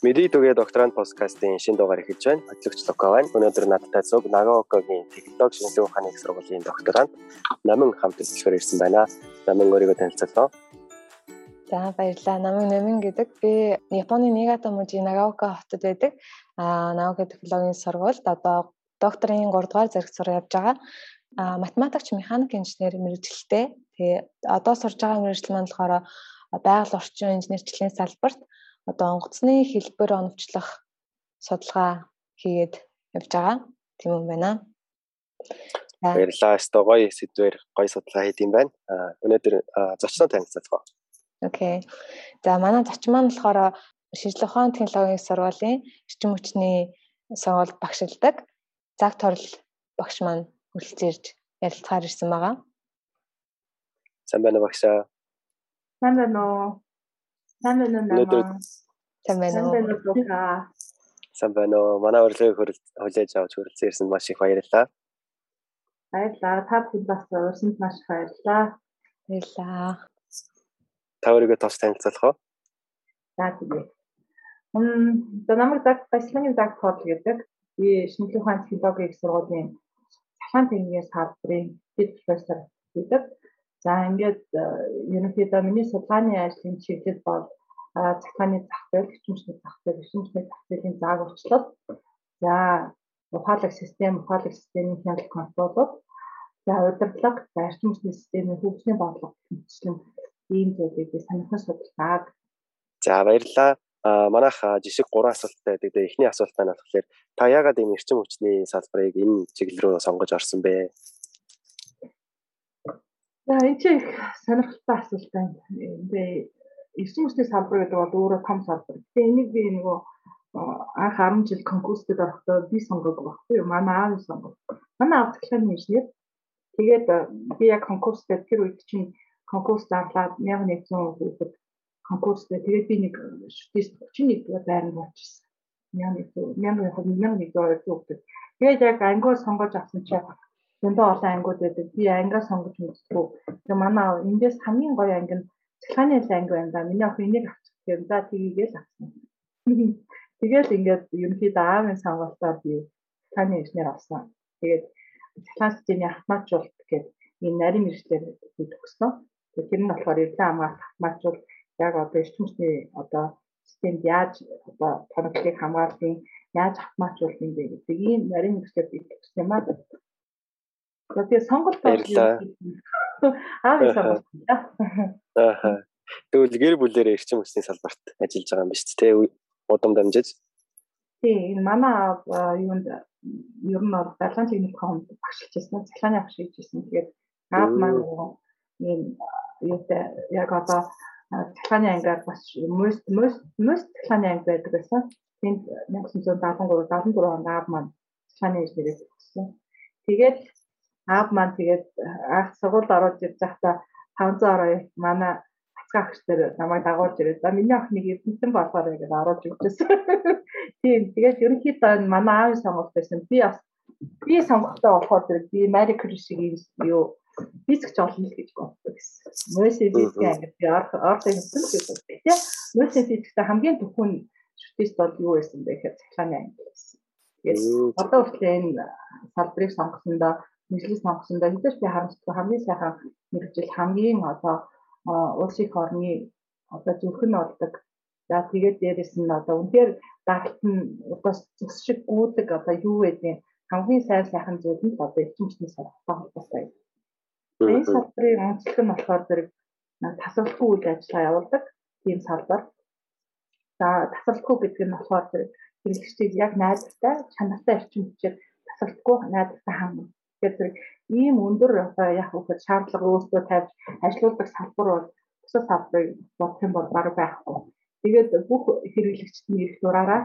Мэри түгээ докторант подкастын шинэ дугаар эхэлж байна. Хөтлөгч Локо байна. Өнөөдөр надтай зөв Нагаокогийн технологи шинжилгээ ухааны их сургуулийн докторант Намин хамт хэлцгээр ирсэн байна. Намин өөрийгөө танилцуулъя. За баярлалаа. Намин Намин гэдэг. Би Японы Нигата мужийн Нагаока хотод байдаг. Аа Нагаока технологийн сургуульд одоо докторийн 3 дугаар зэрэг зур явж байгаа. Аа математикч механик инженер мэрэгчлээ. Тэгээ одоо сурж байгаа мэрэгжил маань болохоор байгаль орчин инженерчлэлийн салбарт одоо онгоцны хэлбэр оновчлох судалгаа хийгээд явж байгаа. Тийм юм байна. Баярлалаа. Өстой гоё сэдвээр гоё судалгаа хийд юм байна. Өнөөдөр зочноо танилцуулах. Окей. За манай зочин маань болохоор шийдлэх ухаан технологийн сургуулийн эрчим хүчний сургуульд багшилдаг. Цаг торл багш маань хүрэлцээрж ярилцахаар ирсэн байгаа. Сайн байна багшаа. Сайн байна уу? Сайн байна уу? Сайн байна уу? Сайн байна уу? Манай урилгыг хүлээж авч хүрэлцэн ирсэнд маш их баярлалаа. Баярлалаа. Та бүхэн бас урьсанд маш их баярлалаа. Баярлалаа. Та өөрийгөө тос танилцуулах уу? За тэгье. Мм, за намайг Зак Баслагын Зак Хол гэдэг. Би шинжлэх ухааны технологийн их сургуулийн цахаан техникийн салбарын дэд профессор гэдэг. За ингээд э, ерөнхийдөө миний судалгааны ажлын чиглэл бол цахилгааны зах зээл, хүчмүшний зах зээл, хүчмүшний зах зээлийн зааг уучлал. За ухаалаг систем, ухаалаг системийн хяналт контролууд. За удирдлага, за эрчимчлийн системийн хөгжлийн бодлого хөгжлийн ийм зүйлийг санахны судалгааг. За баярлалаа. А манайх жишг 3 асуулттай байдаг. Тэгээ эхний асуултаа нь болохоор та яагаад энэ эрчим хүчний салбарыг энэ чиглэл рүү сонгож орсон бэ? За энэ чинь их сонирхолтой асуулт байна. Эндээ 9 усны салбар гэдэг бол өөрөө том салбар. Тэгээ энийг би нөгөө анх 10 жил конкурстэд орохдоо би сонгодог багхгүй юу? Манай аав сонгов. Манай аав тэгэхээр инженер. Тэгээд би яг конкурстэд тэр үед чинь конкурс зарлаад 1100 хүүхэд конкурстэд тэгээд би нэг шүтээс 31 байранд болчихсон. 1100 1100 1100 хүүхэд. Тэгээд яг ангио сонгож авсан чинь зөндөө олон ангиуд байдаг. Би ангиа сонгож мэдтгүү. Тэгээ манай эндээс хамгийн гоё анги нь цахилгааны анги байна да. Миний охин энийг авчих гэв. За тгийгээл авсан. Тэгэл ингээд ерөнхийдөө аавын сонгуультаар би цахилгааны инженер авсан. Тэгээд цахилгаан системийн автоматжуулалт гэдэг ийм нарийн мэрэгчлэр би төгссөн. Тэгээд тэр нь болохоор эвлэн хамгаалалт автоматжуул яг одоо эрчимчний одоо системд яаж одоо тоноглолыг хамгаалын яаж автоматжуулах юм бэ гэдэг ийм нарийн мэрэгчлэр би төгссөн юм аа. Тэгээ сонголт баярлаа. Аав сонголт. Аа. Тэгвэл гэр бүлэрээ эрчим хүчний салбарт ажиллаж байгаа юм биш үү? Тэ удам дамжиж. Тий, энэ манай аав юунд ер нь бол барилгын техник хомд багшилж байсан. Цахилгааны багш хийж байсан. Тэгээд аав маань ийм юутай яг одоо цахилгааны ангаар бас most most most цахилгааны анги байдаг байсан. Тэнд 1973 74 онд аав маань цахилгааны инженерийг төгссөн. Тэгээд аав маань тэгээд анх сургуульд ороод ирж байхдаа 500 ороо манай ацгаа агч дээр намайг дагуулж ирээд за миний охиныг эрдэнэсэн болохоор гэдэг оруулж өгчээсэн. Тийм тэгээд ерөнхийдөө манай аавын сонголт байсан. Би бас би сонгохтой болохоор зэрэг би Мари Кюри шиг юу физикч олно л гэж боддог гэсэн. Мөсийн физик анги би орхон хэлсэн гэж боддог тийм. Мөсийн физиктэй хамгийн түвхэн шүтэст бол юу байсан бэ гэхээр цахилгааны анги гэсэн. Тэгээд одоо хүртэл энэ салбарыг сонгосондоо мэдлэг сонгосондоо хэдэж би харамсдаг хамгийн сайхан мэрэгжил хамгийн одоо улсын их орны одоо зүрх нь болдог. За тэгээд дээрэс нь одоо үнээр дагалт нь одоо зүс шиг гүдэг одоо юу байдیں۔ хамгийн сайн сайхан зүйл нь одоо эрчимчний сургалттай холбоотой. Энэ салбарын онцлог нь болохоор зэрэг тасралтгүй үйл ажиллагаа явуулдаг тийм салбар. За тасралтгүй гэдэг нь болохоор зэрэг хэрэглэгчдийг яг найдвартай чанартай эрчим хүчээр тасралтгүй найдвартай хангах Тэгэхээр зэрэг ийм өндөр одоо яг үхэд шаардлага өөртөө тавьж ажилуулдаг салбар бол бусад салбарыг бодох юм бол бараг байхгүй. Тэгээд бүх хэрэглэгчдийн эрх дураараа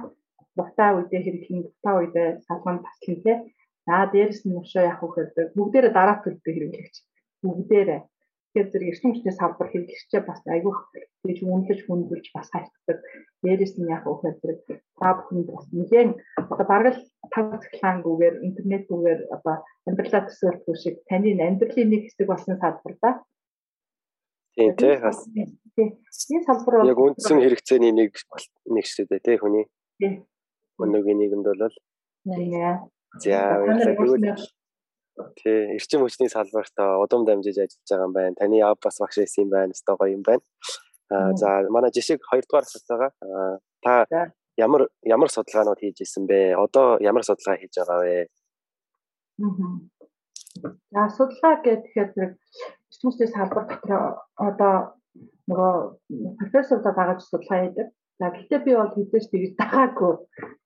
дутаа үедээ хэрэглэн дутаа үедээ салганд таслан тий. За дээрэс нь өшөө яг үхэд бүгдээрээ дараа төлөвтэй хэрэглэгч бүгдээрээ Тэгэхээр зэрэг эрчим хүчний салбар хэрэглэгчээ бас айгүйх тэгж үнэлж хүндүүлж бас хайрцдаг. Дээрээс нь яг ухаа зэрэг та бүхэнд бас нэгэн одоо бараг л тав цахилгаангүйгээр интернетгүйгээр одоо амьдралаа төсөөлөх шиг таны амьдралын нэг хэсэг болсон салбар да. Тийм тий бас. Энэ салбар бол яг үндсэн хэрэгцээний нэг нэг шүү дээ тий хүний. Тий. Өнөөгийн нийгэмд бол нэ. За баярлалаа. Тий, эрчим хүчний салбарт удам дамжиж ажиллаж байгаа юм байна. Таны аав бас багш байсан юм байна. Өстой гоё юм байна. Аа за манай жишг 2 дугаар асуулт байгаа. Аа та ямар ямар судалгаанууд хийж исэн бэ? Одоо ямар судалгаа хийж байгаа вэ? За судалгаа гэхээр зэрэг эрчимчдийн салбар дотор одоо нөгөө профессорудаа дагаад судалгаа хийдэг. За гэхдээ би бол хэзээ ч тэгж дагаагүй.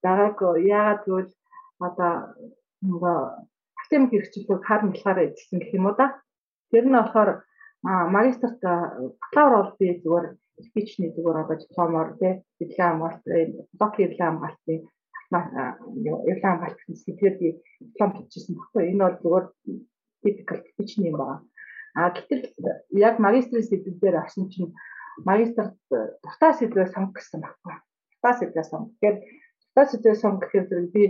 Дагаагүй. Яагаад гэвэл одоо нөгөө академик хэрэгчлүүд харна болохоор эзэлсэн гэх юм уу да. Тэр нь болохоор магистрт бакалавр бол би зүгээр спичний зүгээр одоо дипломоор тий диплом хамгаалт док диплом хамгаалтын явлаа хамгаалт гэсэн сэтгэл би диплом хийчихсэн баггүй. Энэ бол зүгээр typical спичний юм байна. А гэтэл яг магистрийн сэдвээр авсан чинь магистрт дуртай сэдвээ сонгох гэсэн баггүй. Дуртай сэдвээ сонгох. Тэгэхээр дуртай сэдвээ сонгох гэхээр би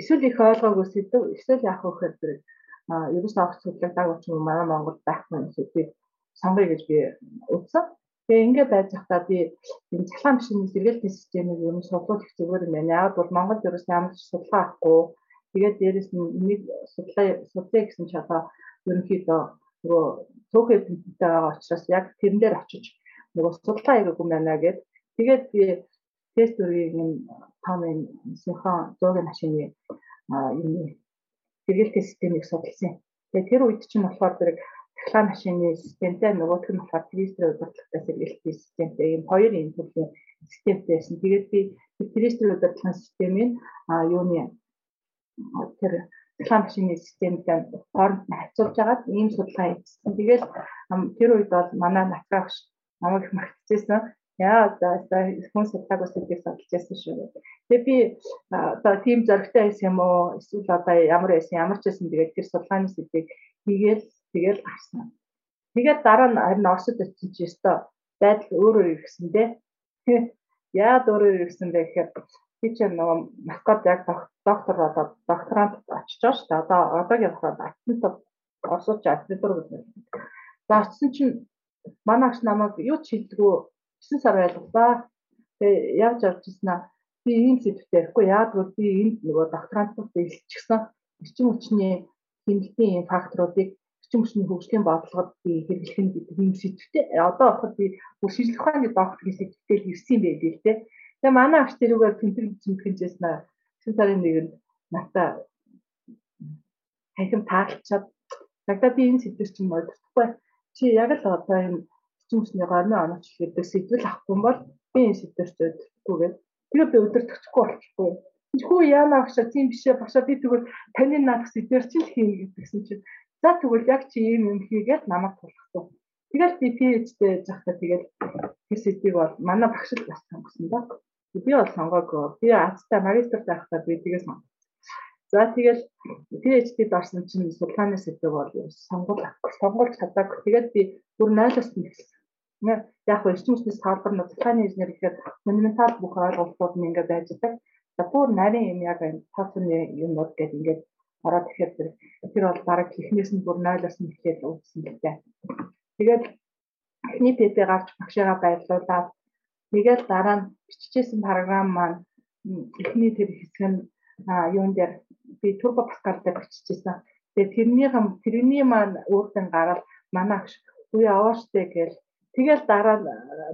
эсвэл их ойлгоогүй сэдв эсвэл яах вэ гэхээр зэрэг ерөөс авах судлаадаг ч юм манай Монгол байхгүй юм сэдвийг сонгоё гэж би утсан. Тэгээ ингээд байж захтаа би энэ цалхаан машины сэргээлтийн системийг ер нь судлах их зүгээр юм байна. Яг бол Монголд ерөөс ямар ч судалгаа авахгүй. Тэгээд дээрэс нь энийг судлаа судлаа гэсэн ч одоо ерөнхийдөө нөгөө цөөхөн тэмцэлтэй байгаа учраас яг тэрэн дээр очиж нөгөө судалгаа хийгээгүй байна гэд. Тэгээд би тест үргийн том энэ синхрон зургийн машины энэ сэргээлтийн системийг судалсан. Тэгээ тэр үед чинь болохоор зэрэг цахилгаан машины системтэй нөгөөх нь болохоор тристер удирдлагатай сэргээлтийн системтэй ийм хоёр юм төрлийн системтэй байсан. Тэгээд би тристер удирдлагын системийн юуны тэр цахилгаан машины системтэй хооронд нь харьцуулж агаад ийм судалгаа хийсэн. Тэгээд тэр үед бол манай нацрагч намайг магтжсэн Яа за хүн судалгааг үсэлдийг судалж байсан шүү. Тэгээ би одоо тийм зоригтой байсан юм уу? Эсвэл одоо ямар байсан, ямар ч байсан тэгээд тэр судалгааны сэдвийг хийгээл тэгэл гарсан. Тэгээд дараа нь харин Оросд очиж чи өстой байдал өөрөө ирсэн дээ. Яад өөрөө ирсэн бэ гэхээр би ч нөгөө Москвад яг доктор одоо докторант очиж байгаа шүү дээ. Одоо одоогийн болохоор орсууч аттентур гэж байна. За очсон чинь манай агш намайг юу ч хэлдэггүй 9 сар байлгалаа. Тэгээ явж явж ирсэн аа. Би ийм сэдвтэй ярихгүй яагаад би энд нөгөө докторантууд бэлтчихсэн эрчим хүчний хэмнэлтийн ийм факторуудыг эрчим хүчний хөгжлийн бодлогод би хэрэглэх нь гэдэг ийм сэдвтэй. Одоо бахад би бүр шинжлэх ухааны докторийн сэдвтэй ирсэн байх л дээ. Тэгээ манай агч тэрүүгээр тэмдэг зэмхэжсэн аа. 9 сарын нэгэнд натаа хайхам таалцаад Тэгтээ би энэ сэдвэр чинь моддохгүй. Чи яг л одоо энэ зүүсний горны онооч гэдэг сэдвэл авахгүй бол би энэ сэдвэрч өдөртгүйгээд тэгээ би өдөртөхгүй болчихгүй. Хүү яана багшаа тийм бишээ багшаа би тэгвэл таны наадах сэдвэр чинь хийнэ гэдгсэн чинь за тэгвэл яг чи ийм юм хийгээд намайг тулгсан. Тэгэл би PhD яаж захтаа тэгэл тэр сэдвийг бол манай багш л бас сонгосон да. Би бол сонгоогүй. Би азтай магистр байхдаа би тэгээ сонгосон. За тэгэл PhD-д орсон чинь судалгааны сэдв бол сонгуул сонгуулж чадаагүй. Тэгээд би бүр 0-оос нь эхэлсэн яг хөө эрчим хүчний салбар нь цахааны инженер гэхээр фундаментал бүх ойлголтууд нь ингээд байж байгаа. За бүр нарийн юм яг энэ тооцооны юмнууд гэдэг ингээд ороод ирэхээр тэр бол бараг технээс нь бүр 0-оос нь эхлээд үүдсэн л дээ. Тэгээд эхний ПП гарч багшаа байрлуулаад тэгээд дараа нь биччихсэн програм маань эхний тэр хэсэг нь юун дээр би турбо паскал дээр биччихсэн. Тэгээд тэрний тэрний маань өөртөө гараад манай агш үе авааштай гэж Тэгэл дараа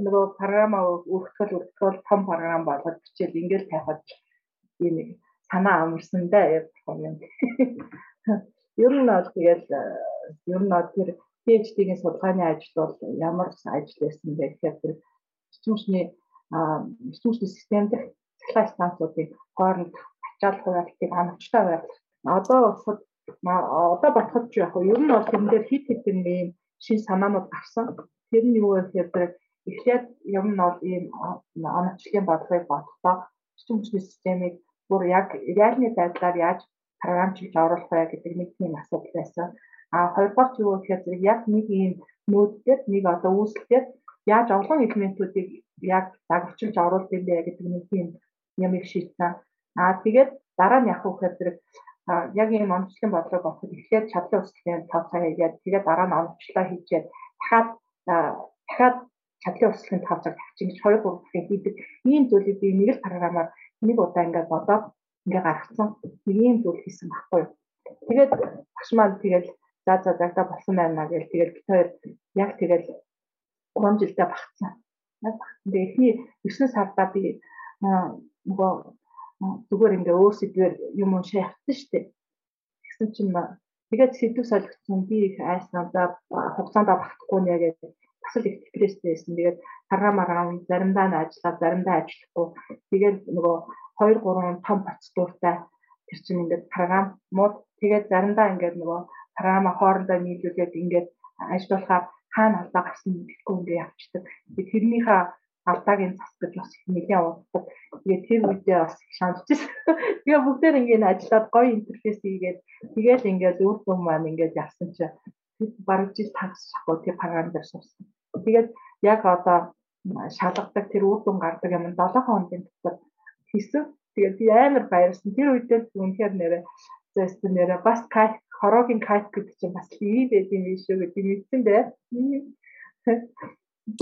нөгөө програмаа өргөтгөл өргөтгөл том програм болгоод бичээл ингээл тавихад ийм санаа амарсан да яг юм. Ер нь бол тэгэл ер нь тэр PhD-ийн судалгааны ажил бол ямар ажил байсан бэ гэхээр тэр эрчимчний эрчимчний систем дэх цахилгаан станцуудын хооронд ачаал хуваалтыг амжилттай байрлах. Одоо болоход одоо бодоход яг ер нь бол тэрэн дээр хит хит юм шин санаанууд гарсан Тэр нь юу вэ гэхээр эхлээд юм нь бол ийм онцлогийн бодлогыг бодохдоо орчин хүчний системийг бүр яг реальны байдлаар яаж програмчлж оруулах вэ гэдэг нэг тийм асуудал байсан. А хоёрдугаар нь юу вэ гэхээр яг нэг ийм нүүдээр нэг одоо үүсэлтээр яаж олон элементүүдийг яг дагавчилж оруулах юм бэ гэдэг нэг тийм ямыг шийдсэн. А тэгээд дараа нь яг үхээр зэрэг яг ийм онцлогийн бодлого бодоход эхлээд чадлын өсөлтийн тооцоо хийгээд тэгээд дараа нь онцлоо хийгээд дахиад дахиад чадлын урсгалын тооцоог тавьчих гэж 2 3 дахин хийдэг. Ийм зүйлийг би нэг л програмаар нэг удаа ингээд бодоод ингээ гаргацсан. Нэг ийм зүйл хийсэн байхгүй юу. Тэгээд багш маань тэгэл за за загта болсон байна гэж тэгэл бид хоёр яг тэгэл 3 жилдээ багцсан. Яг багцсан. Тэгээд эхний 9 сарда би нөгөө зүгээр ингээ өөр сэдвэр юм уншаа явсан шүү дээ. Тэгсэн чинь тэгээд сэдв солигдсон би их айсан за хугацаанд багтахгүй нэ гэдэг бас л их депресстэй байсан. Тэгээд хараа мараа заримдаа нь ажиллаа, заримдаа ажиллахгүй. Тэгээд нөгөө 2 3 том процедуртай тэр чинь ингээд програм мод тэгээд заримдаа ингээд нөгөө програма хоорондоо нийлүүлээд ингээд ажиллахаар хаана алдаа гарсан гэдэггүй ингээд явчихдаг. Тэрнийхээ алдаагийн цас гэж бас их нэлээд уддаг. Тэгээд тэр үедээ бас их шаардчихсан. Тэгээ бүгдээр ингээд ажиллаад гоё интерфейс хийгээд тэгээл ингээд үр дүн маань ингээд явсан чинь бараг жил тагсахгүй тэр програм дээр сурсан. Тэгээд яг одоо шалгадаг тэр үр дүн гардаг юм 7 хоногийн дотор хийсэн. Тэгээд би амар баярлсан. Тэр үедээ үнэхээр нэрээ зөөсөн нэрээ бас кайт хорогийн кайт гэдэг чинь бас ийм байд юм биш үү гэдэг мэдсэн дээ.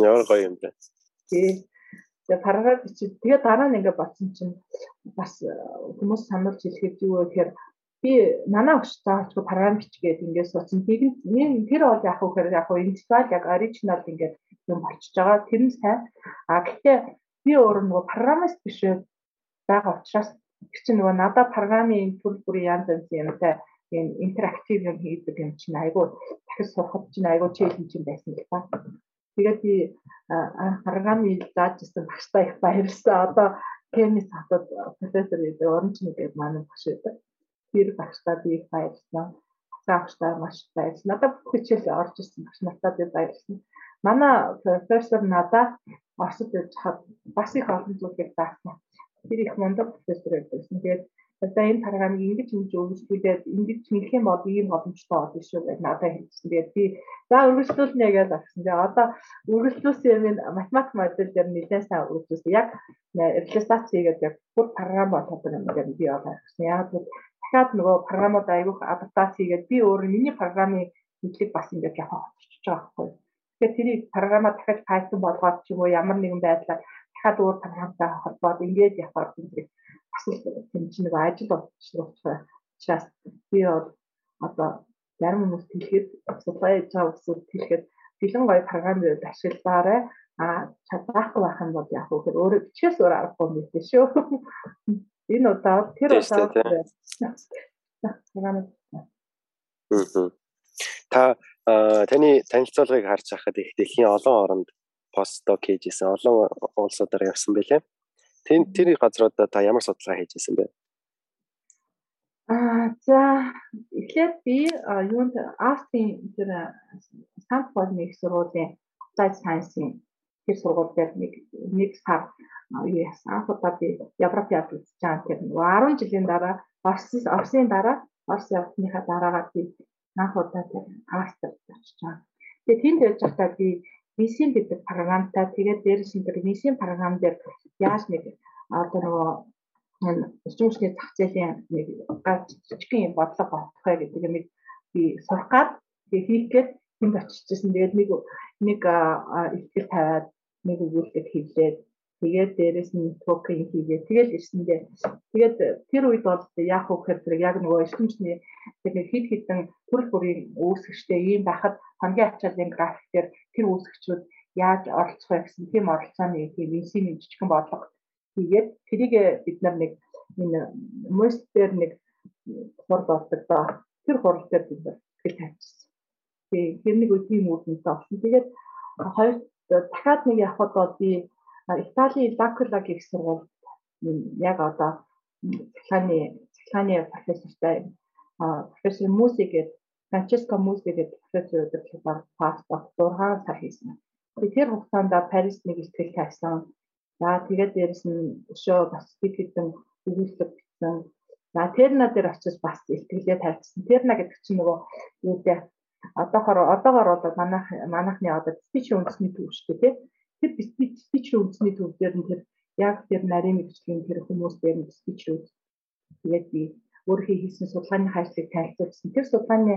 Яар гоё юм бэ. Тий. Тэгээ параграф бичиж тэгээ дараа нь ингээд бодсон чинь бас э, хүмүүс сануулж хэлэхэд юу вэ гэхээр би нанаа өгч заачгүй параграф бичгээд ингээд суудсан. Тэгээд тэр бол яг хэрэг яг интеграл яг оригинал ингээд юм болчихж байгаа. Тэр нь сайн. А гэхдээ би өөр нөгөө программист биш байгаа учраас чинь нөгөө надад программын төл бүрийн янз янзын юмтай ийм интерактив юм хийдэг юм чинь айгүй дахиж сурахад чинь айгүй челленж юм байсан л та. Тэгээд би программын заажсэн багштай их баярлсан. Одоо Кенис хатад профессор гэдэг оронч нэгэд манай багш байдаг. Тэр багштай би баярлсан. Багштай маш баярлсан. Надад бүх хичээл орж ирсэн багш нартай би баярлсан. Манай профессор надад Оросд байж хад бас их олон зүйлийг заасан. Тэр их мундаг профессор байсан. Тэгээд одоо энэ програмыг ингэж ингэж өргөжлүүлээд ингэж хийх юм бол ийм боломжтой болно шүү гэж надад хэлсэн. Тэгээд би за өргөжлүүлнэ гэж авсан. Тэгээд одоо өргөжлүүлсэн юм математик модель дээр нэлээд сайн өргөжлүүлсэн. Яг реализац хийгээд яг бүр програм болоод юм гэдэг би олоо авсан. Яг л дахиад нөгөө програмууд аягүй адаптац хийгээд би өөр миний програмын мэдлэг бас ингэж явах болчихж байгаа байхгүй. Тэгэхээр тэрийг програмаа дахиад Python болгоод ч юм уу ямар нэгэн байдлаар дахиад өөр програмтай холбоод ингэж явахаар зэрэг бас тийм чинь нэг ажил болчихсон учраас би бол одоо зарим хүмүүс хэлэхэд supply chain усуд хэлэхэд бэлэн гоё програмыг ашиглаарай а чадахгүй байх юм бол яг өөр өөрөө бичээс өөр аргагүй юм биш шүү. Энэ удаа тэр удаа програм. Та таны танилцуулгыг харж байхад их дэлхийн олон оронд постдок хийжсэн олон улсуудаар явсан байлээ. Тэр тэр газруудаа та ямар судалгаа хийжсэн бэ? Аа за эхлээд би юунд Астын тэр Стэнфорд нэг сургуулийн applied science-ийн тэр сургууль дээр нэг нэг сар юу яасан. Анхудаа би Европ явж үзэж байгаа тэр 10 жилийн дараа Орос Оросын дараа Орос явсныхаа дараагаар би анхудаа тэр Австрид очиж байгаа. Тэгээ тэнд явж байхдаа би мисийн гэдэг програмтай тэгээд дээрээс нь тэр мисийн програм дээр яаж нэг одоо нөгөө эрчим хүчний зах зээлийн нэг гац жижигхэн бодлого олох вэ гэдэг юм би сурах гад тэгээд хийх гээд тэнд очижсэн. Тэгээд нэг нэг ихтгэл тавиад нэг өгүүлбэр хийлээд тэгээд дээрэс нь токен хийгээ тэгэл ирсэндээ тэгээд тэр үед бол яах вэ гэхээр яг нөгөө эрчимчний тэгээд хид хідэн төрөл бүрийн үүсгчтэй ийм байхад хамгийн ачааллын график дээр тэр үүсгчүүд яаж оролцох вэ гэсэн тийм оролцооны тийм инсийн жижигхэн бодлого хийгээд тэрийг бид нар нэг энэ мостер нэг хурд болдог доо тэр хурд дээр бид нар тэгэл тавьчихсан. Тэгээ тэр нэг үеийн үүднээс олсон. Тэгээд хоёр дахиад нэг явхад бол би Италийн Лакула гэх сургууль яг одоо цахилгааны цахилгааны профессортай профессор Муси гэдэг Франческо Муси гэдэг профессор удирдлагаар паспорт 6 сар хийсэн. Тэгэхээр хугацаанд Парис нэг ихтгэл тавьсан. За тэгээд дээрэс нь өшөө бас бид хэдэн өгүүлбэр бичсэн. За Терна дээр очиж бас ихтгэлээ тавьчихсан. Терна гэдэг чинь нөгөө юу дээ одоохоор одоогоор бол манайх манайхны одоо спич үндэсний төв шүү дээ тэр спич үндэсний төв дээр нь тэр яг тэр нарийн мэрэгжлийн тэр хүмүүс дээр нь спич үз. Тэгээд би өөрийнхөө хийсэн судалгааны ажлыг танилцуулсан. Тэр судалгааны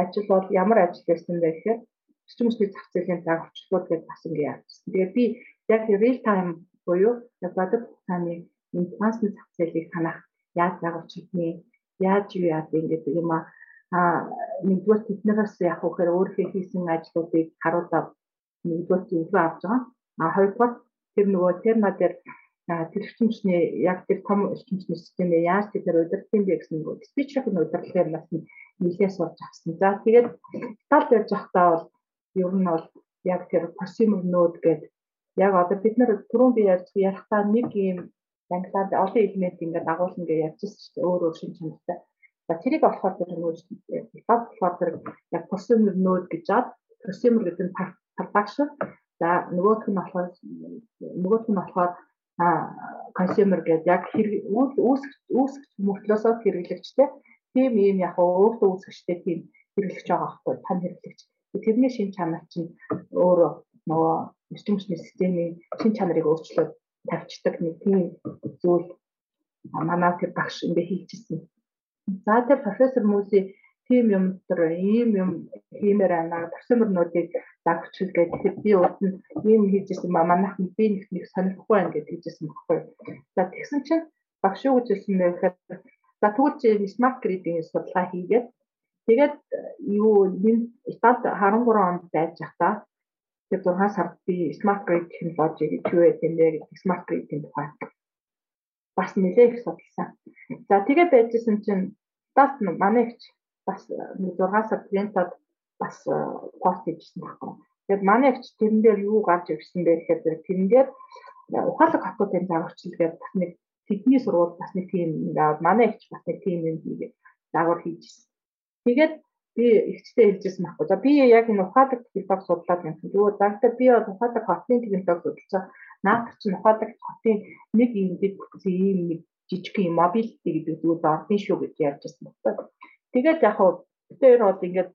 ажил бол ямар ажил байсан бэ гэхээр хүчний зах зээлийн загварчлууд гэж бас ингэ явуулсан. Тэгээд би яг real time буюу яг бодит хугацааны энэ трансны зах зээлийг санах яаж загварчдгийг яаж юу яад ингэдэг юм аа нэгдүгээр тэднээс яг үхээр өөрийнхөө хийсэн ажлуудыг харуулаад нэгдүгээр зөвлөгөө авч байгаа. А хоёрдугаар тэр нөгөө терма дээр тэр эрчимчний яг тэр том эрчимчний системээ яаж тэр удирдах юм бэ гэсэн нөгөө спичрийн удирдлагын бас нэлээд сурч авсан. За тэгээд Италид байж байхдаа бол ер нь бол яг тэр consumer node гэдэг яг одоо бид нар түрүүн би ярьж ярихтаа нэг юм англиар олон элемент ингээд дагуулна гэж ярьжсэн чинь өөр өөр шин чанартай. За тэрийг болохоор тэр нөгөө болохоор тэр яг consumer node гэж аад consumer гэдэг нь production за нөгөөх нь болохоор нөгөөх нь болохоор consumer гэдэг яг үүсгэж үүсгэж мөртлөөсөө хэрэглэгчтэй тийм ийм яг өөртөө үүсгэжтэй тийм хэрэглэж байгаа байхгүй тань хэрэглэгч тэрний шин чанар чинь өөрөө нөгөө эрчимчний системийн шин чанарыг өөрчлөөд тавьчихдаг нэг тийм зүйл манай тэр багш ингэ хийчихсэн. За тэр профессор Муси тийм юм төр ийм юм хиймээр байна. Профессорнуудыг дагвчил гэдэг би ууд нь ийм хийжсэн ба манайх нь би нэг нэг сонирхгүй байна гэж хийжсэн баггүй. За тэгсэн чинь багш юу гэж хэлсэн бэ гэхээр за тэгвэл чи смарт гридийн судалгаа хийгээд тэгээд юу энэ Италид 13 онд байж байхдаа тэр 6 сард би смарт грид технологи гэж юу гэдэг нэ гэдэг смарт гридийн тухай бас нэлээд их судалсан. За тэгээд байжсэн чинь бас манай ихч бас 6 сар клиентад бас пост хийжсэн байхгүй. Тэгээд манай ихч тэрэн дээр юу гарч ирсэн бэ гэхээр тэрэн дээр ухаалаг хотуудын загварчил гэдэг бас нэг тэдний сургууль бас нэг тийм ингээд манай ихч бас нэг тийм юм хийгээд дагвар хийжсэн. Тэгээд би ихчтэй хэлжсэн байхгүй. За би яг энэ ухаалаг технологи судлаад юм. Юу заагтаа би ухаалаг хотын технологи судалж наад чинь ухаалаг хотын нэг юм дэд бүтцийн ийм нэг жижиг юм мобилити гэдэг зүйл ордын шүү гэж ярьжсэн байна. Тэгээд яг хуу тэр бол ингээд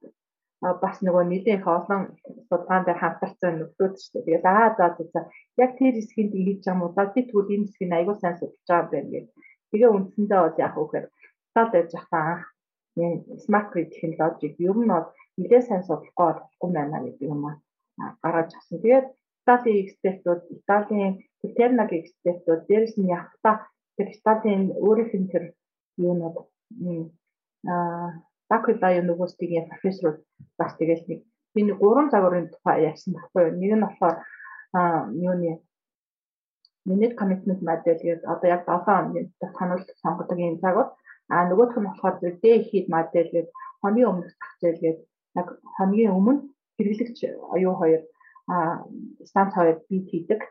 бас нөгөө нэгэн их олон судалгаан дээр хамтарсан нөхцөл шүү дээ. Тэгээд аа за за яг тэр хэсгийг байгаа юм уу? За би тэгвэл энэ хэсгийг аягүй сайн судалж байгаа юм байна гэх. Тэгээ үндсэндээ бол яг үхээр тал байж байгаа анх энэ smart grid технологиг ер нь бол нэлээд сайн судлахгүй болохгүй байна гэдэг юм аа гаргаж авсан. Тэгээд Италийн экспертүүд, Италийн Тернагийн экспертүүд дээрс нь яг та тэр Италийн өөрийнх нь тэр юунууд Бакула University-ийн профессор бас тэгэл нэг би нэг гурван загварын тухай ярьсан байхгүй. Нэг нь болохоор юуны minute commitment model гэдэг одоо яг 7 хоногийн тануулт сонгодог юм загвар. А нөгөөх нь болохоор day heat model гэдэг хоногийн өмнөх зах зээл гэдэг яг хоногийн өмнө хэрэглэгч оюу хоёр а станц хоёр бит хийдэг,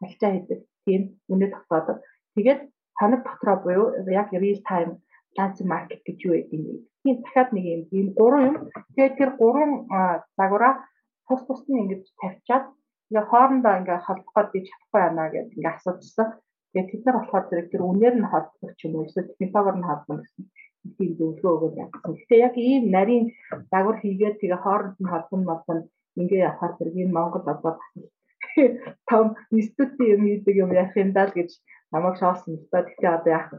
халчаа хийдэг тийм үнэ тогтоодог. Тэгээд хоног дотроо буюу яг real time ланс маркет гэж юу гэдэг юм. Тийм дахиад нэг юм ийм гурван юм. Тэгээд тэр гурван загвараа тус тус нь ингэж тавьчаад ингээ хоорондоо ингээ холбох гээд би чадахгүй байна гэж ингээ асуужсан. Тэгээд тэд нар болохоор зэрэг тэр үнээр нь холбох ч юм уу эсвэл технологиор нь холбох гэсэн тийм зөвлөгөө өгөөд явсан. Гэхдээ яг ийм нарийн загвар хийгээд тэгээ хооронд нь холбоно молбоно ингээ явахаар зэрэг энэ Монгол одоо том институтын юм хийдэг юм яах юм даа гэж намайг шоолсон л та. Тэгтээ одоо яах вэ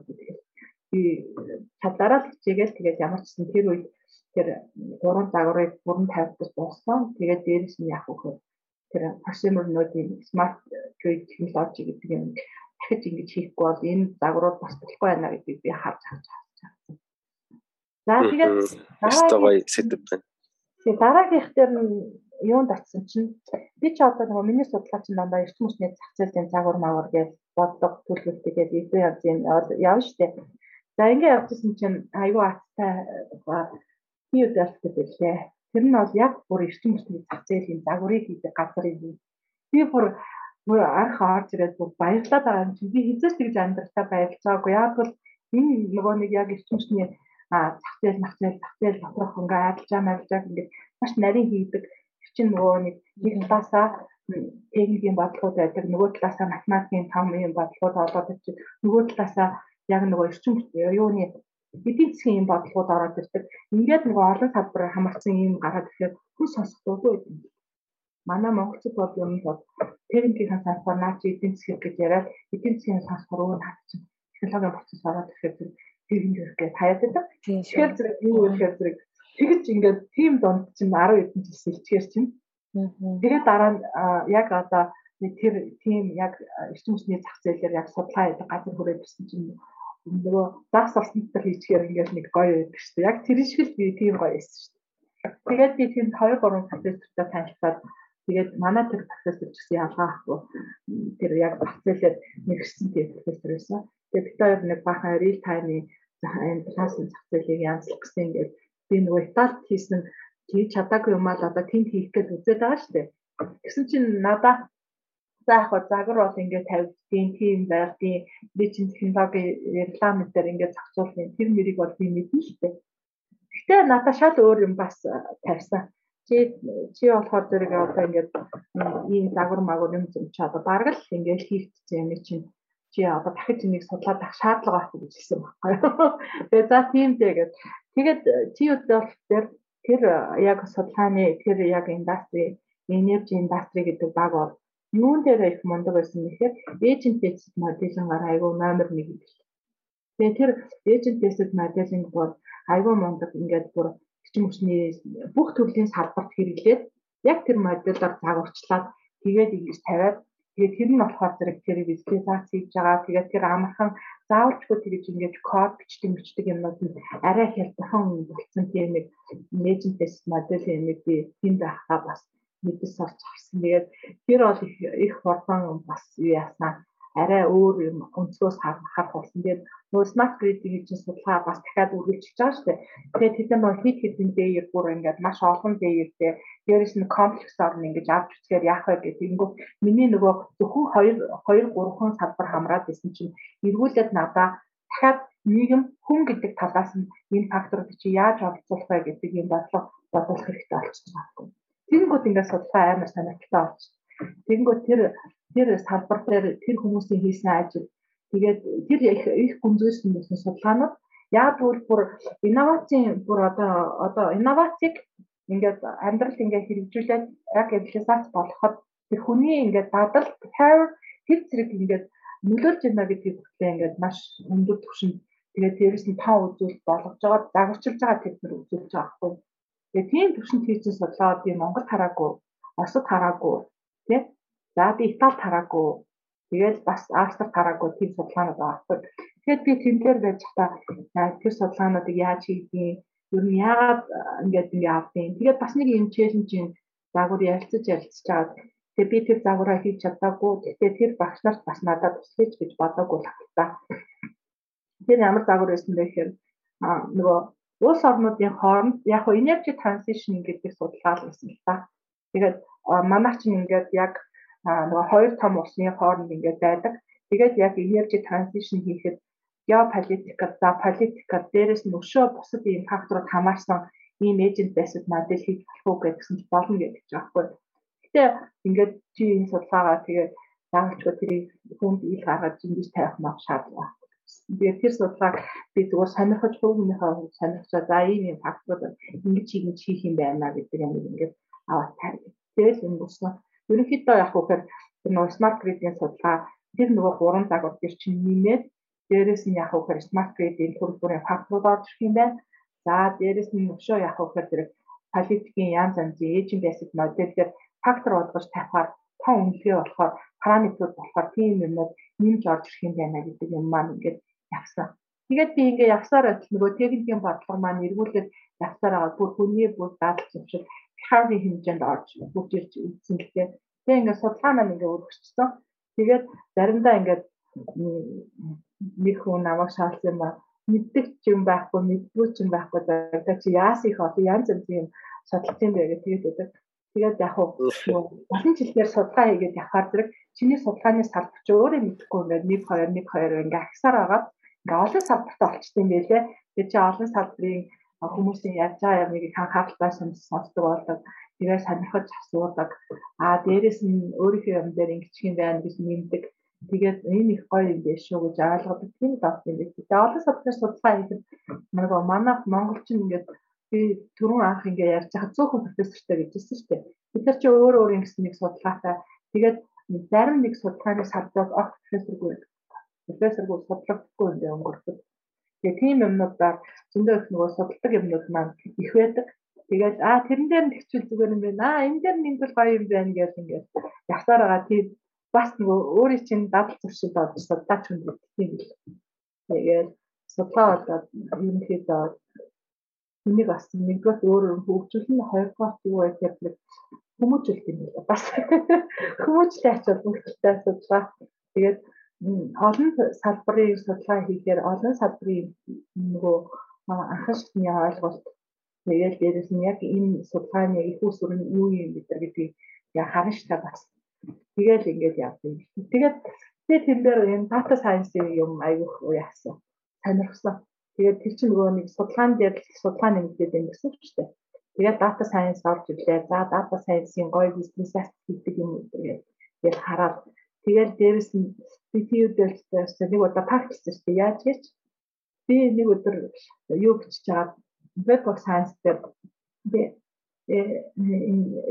би чадлаараа л хичээгээл тэгээд ямар ч гэсэн тэр үед тэр гурван загварыг бүрэн тавьдас дууссан. Тэгээд дээрэс нь яах вэ тэр node-ийн smart grid technology гэдэг юм дахиж ингэж хийхгүй бол энэ загварууд бас болохгүй байна гэдгийг би харж авч байгаа. За тэгээд дараагийн сэдв байна. Тэгээд дараагийнх дээр нь юунд очсон чинь би ч одоо нөгөө миний судалгаа чинь дандаа эрчим хүчний зах зээлийн загвар мавар гэж бодлого төлөвлөлтөд гэж илүү явж явна шүү дээ. За ингэ явжсэн чинь айгүй аттай би үдэлтэй байлээ. Тэр нь бол яг бүр эрчим хүчний зах зээлийн загварыг хийдэг газар юм. Би бүр бүр анх орж ирээд бүр баярлаад байгаа юм чинь би хизээч тэгж амьдралаа баярлцаагүй. Яг бол энэ нөгөө нэг яг эрчим хүчний зах зээл, зах зээл, зах зээл доторх ингээ адилжаа, адилжаа ингээд маш нарийн хийдэг чинь нөгөө нэг нэг талаасаа техникийн бодлогууд байдаг нөгөө талаасаа математикийн том юм бодлогууд олоод ирчих нөгөө талаасаа яг нөгөө эрчим юуны эдийн засгийн юм бодлогууд ороод ирдэг. Ингээд нөгөө олон салбараар хамаарсан юм гараад ирэхээр хүн сонсохгүй байдаг. Манай монголчууд бол юм бол техникийн трансформац эдийн засгийг гэж яриад эдийн засгийн сонсохоор өөр хатчих технологийн процесс ороод ирэхээр техник хэрэггээд хаяад байдаг. Тэгэхээр зэрэг юу гэхээр зэрэг тэгж ингээд тим донд чинь 10 хэдэн жил сэлчгээр чинь Тэгээд дараа нь яг одоо тэр тийм яг эрчим хүчний зах зээлээр яг судлаа гэдэг газар хүрээд ирсэн чинь нөгөө загс орсон дээр хийчихээр ингээд нэг гоё байдаг шүү дээ. Яг тэр шиг л би тийм гоё байсан шүү дээ. Тэгээд би тэнд 2 3 профессортай танилцаад тэгээд манай тэр профессор ч гэсэн ялгаа ахгүй тэр яг зах зээлээр нэгэрсэн тийм профессор байсан. Тэгээд бид хоёр нэг баахан real time-ийн энэ пластик зах зээлийг янзлах гэсэн ингээд би нөгөө Италид хийсэн хийж чадаагүй юм аа л одоо тэнд хийх гэж үзээд байгаа шүү дээ. Тэгсэн чинь надаа за яг хоо загвар бол ингээд тавьдгийн тийм байрдیں۔ Би чинь технологи рекламын дээр ингээд зохицуулсан. Тэр нэрийг бол би мэднэ шүү дээ. Гэтэ надаа шал өөр юм бас тавьсан. Чи чи болохоор зэрэг одоо ингээд ийм загвар магвар юм зүм чи одоо бараг л ингээд хийгдсэн юм чинь чи одоо дахиж энийг судлаад авах шаардлага байхгүй гэж хэлсэн байхгүй юу. Тэгээ за тийм дээ гэж. Тэгээд чи үдэл тэр тэр яг судалгааны тэр яг индастри энержи индастри гэдэг баг бол юун дээр их мундаг байсан гэхээр agent based modeling-аар айгүй номер 1 гэдэг. Тэгээ тэр agent based modeling бол айгүй мундаг ингээд бүр бичим хүчний бүх төрлийн салбарт хэрэглээд яг тэр модельаар загварчлаад тэгээд ингэж тавиад Тэгээд тэр нь болохоор зэрэг тэр визуализац хийж байгаа. Тэгээд тэр амархан заавалчгүй тэгж ингэж код бичдэг бичдэг юмнууд нь арай хялбархан болсон тийм нэг нээжнтэс модель юм би тэнд байхаа бас мэдээс орж харсан. Тэгээд тэр бол их их хурдан бас юу яснаа арай өөр юм өнцгөөс харах болсон. Тэгээд нөгөө smart grid-ийн чинь судалгаа бас дахиад үргэлжлэж байгаа шүү дээ. Тэгээд тэд нар хэд хэдэн дээр бүр ингээд маш олон дээртэй дээрэс нь комплексоор нь ингэж авч үзэхээр яах вэ гэдэг. Тэнгүү миний нөгөө зөвхөн 2 2 3 салбар хамраад байсан чинь эргүүлээд надаа дахиад нийгэм хүн гэдэг талаас нь энэ факторыг чи яаж оролцуулах вэ гэдэг юм бодлого бодох хэрэгтэй болчихсон байна. Тэнгүүд ингээд судалгаа амар сонирхолтой болчихсон. Тэнгүүд тэр тэр салбар дээр тэр хүмүүсийн хийсэн ажил тэгээд тэр их гүнзгийсэн байсан судалгаанууд яг тэгвэл бүр инновацийн бүр одоо одоо инновацийг ингээд амьдралд ингээд хэрэгжүүлээд яг реализац болгоход тэр хүний ингээд дадал care тэр зэрэг ингээд нөлөөлж байна гэдгийг бүгдээ ингээд маш өндөр түвшинд тэгээд дээрэс нь тав үзүүл болгож байгаа дагавчилж байгаа технэр үзүүлж байгаа байхгүй. Тэгээд тийм түвшинд хийсэн судалгаа би Монгол хараагүй, Оросд хараагүй, тийм За би Итали тараагүй. Тэгээд бас Австрид тараагүй тийм судалгаанууд авдаг. Тэгэхээр би тэн дээр байж та тэр судалгаануудыг яаж хийдгийг, ер нь яагаад ингээд ингэ авдیں۔ Тэгээд бас нэг юм челленжийн загвар ярилцаж ярилцж байгаа. Тэгээд би тэр загвараа хийж чадаагүй. Тэгээд тэр багш нарт бас надад туслаж гэж бодоогүй л хата. Тэр ямар загвар байсан бэ гэхээр нөгөө улс орнуудын хооронд яг хөө energy transition гэдэг судалгаа л байсан л та. Тэгээд манай чинь ингээд яг нөгөө хоёр том улсны хооронд ингээд байдаг. Тэгээд яг energy transition хийхэд геополитикад за политикад дээрэс нь өшөө бусад ийм факторууд хамаарсан ийм эйжент байсад модель хийж болох уу гэсэн ч болно гэдэг ч аахгүй. Гэтэ ингээд чи энэ судалгаагаа тэгээд заавалчгүй тэрийг хүнд ил гаргаж ингэж тавих мах шаардлага. Тэгээд тэр судалгааг би зүгээр сонирхож хүүгнийхээ хувьд сонирхчаа за ийм ийм факторууд ингэж хийж хийх юм байна гэдэг юм ингээд аваад тавь. Тэгэл бүснэ ерөнхийдөө яг үхээр тэр нөгөө smart grid-ийн судалгаа тэр нөгөө гурван загвар төр чинь нэмээд дээрэс нь яг үхээр smart grid-ийн төр бүрийн факторууд орж ирэх юм байна. За дээрэс нь өшөө яг үхээр тэр политикийн янз янзын эйжент байсад модельээр фактор болгож тавихаар тоо үнэлгээ болохоор параметрууд болохоор тийм юмнууд нэмж орж ирэх юм байна гэдэг юм маань ингээд явсан. Тэгээд би ингээ явсаар нөгөө техникийн бодлого маань эргүүлээд явсаар байгаа бүр хүний бүр дадал зөвшөөр Harvey хэмжээнд орж бүгд ирж үзсэн гэлээ. Тэгээ ингээд судалгаа маань ингээд өргөжсөн. Тэгээд заримдаа ингээд нэг хүн намайг шаалсан юм аа мэддэг ч юм байхгүй мэддгүй ч юм байхгүй за чи яас их олон янз янзын юм бэ гэх тэгээд өгдөг. Тэгээд яг хуу олон жилээр судалгаа хийгээд явахаар зэрэг чиний судалгааны салбар чи өөрөө мэдхгүй ингээд 1 2 1 2 ингээд агсаар байгаа. Ингээд олон салбарт олчтой юм байлээ. Тэгээд чи олон салбарын хүмүүсийн яаж байгаа ямыг анхааралтай сонсдог болдог. Тэгээ сонирхож асуудаг. Аа дээрэс нь өөрийнхөө юм дээр ингэчих юм байна гэж нэмдэг. Тэгээд энэ их гоё юм биш шүү гэж ойлгодог. Тийм дот юм биш. Тэгээ олон салбарын судалгаа хийхэд нэг манай монголчин ингээд би түрүүн анх ингээ ярьж байгаа цөөхөн профессортай гэжсэн шүү дээ. Бид нар чи өөр өөр ингэсэн нэг судалгаатай. Тэгээд зарим нэг судалгааны салбарт огт профессоргүй профессоргүй судлагдахгүй юм дээ өнгөрсөн. Тэгээ тийм юмнуудаар зөндөө их нөгөө судалдаг юмнууд маань их байдаг. Тэгээд аа тэрэн дээр нь тэгчүүл зүгээр юм байна. Аа энэ дээр нь ингэл гоё юм байна гэж ингээд явсаар байгаа. Тийм бас нөгөө өөрийн чинь дадал зуршил болж судлаач хүн гэдэг юм. Тэгээд судлаа болоод ерөнхийдөө хүнийг бас нэгдүгээр өөр хөгжүүлэн хоёрдугаар юу вэ гэхээр хүмүүжүүлэх юм байна. Бас хүмүүжлээ ачаал бүгдтэй судалгаа. Тэгээд олон салбарын судалгаа хийхээр олон салбарын нөгөө анхан шатны ойлголт тэгээд дээрэс нь яг энэ судалгааны их усүр нь юу юм бид нар гэдгийг яг харна ш та бас тэгээд ингээд явдаг. Тэгээд тэр дээр энэ data science-ийн юм аяг яасан сонирхсан. Тэгээд тэр чинь нөгөө нэг судалгаан дээр судалгаа нэмэгдээд байна гэсэн үг шүү дээ. Тэгээд data science орж ирлээ. За data science-ийн гоё бизнес хийдэг юм гэдэг яг хараад тэгээд дээрэс нь би тийүүдээс нэг удаа практиксэн шүү дээ. Яаж гэж би нэг өдөр юу бичиж байгаа web of science дээр би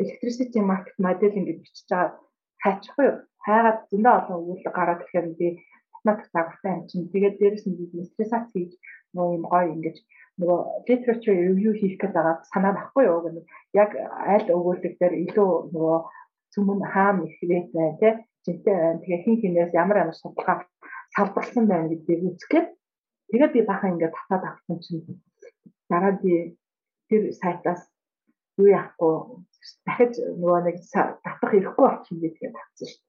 electricity market modeling гэж бичиж байгаа хайчихгүй юу? Хайгаад зөндөө олон өгүүлбэр гараад тэгэхээр би математик дагавартай юм чинь тэгээд дээрэс нь стрессац хийж нөгөө юм гоё ингэж нөгөө literature review хийх гэдэг байгаа санаа авахгүй юу? Гэх яг аль өгүүлбэр дээр илүү нөгөө цөмөн хаам их хэрэгтэй бай тээ жинтэй байна тэгээ хин хинээс ямар ямар судалгаа салбарлсан байна гэдгийг үзэхэд тэгээд би бахан ингээд татаад авсан чинь дараа би тэр сайтаас юу яахгүй дахиж нөгөө нэг татах ирэхгүй болчих юм би тэгээд тавьсан шүү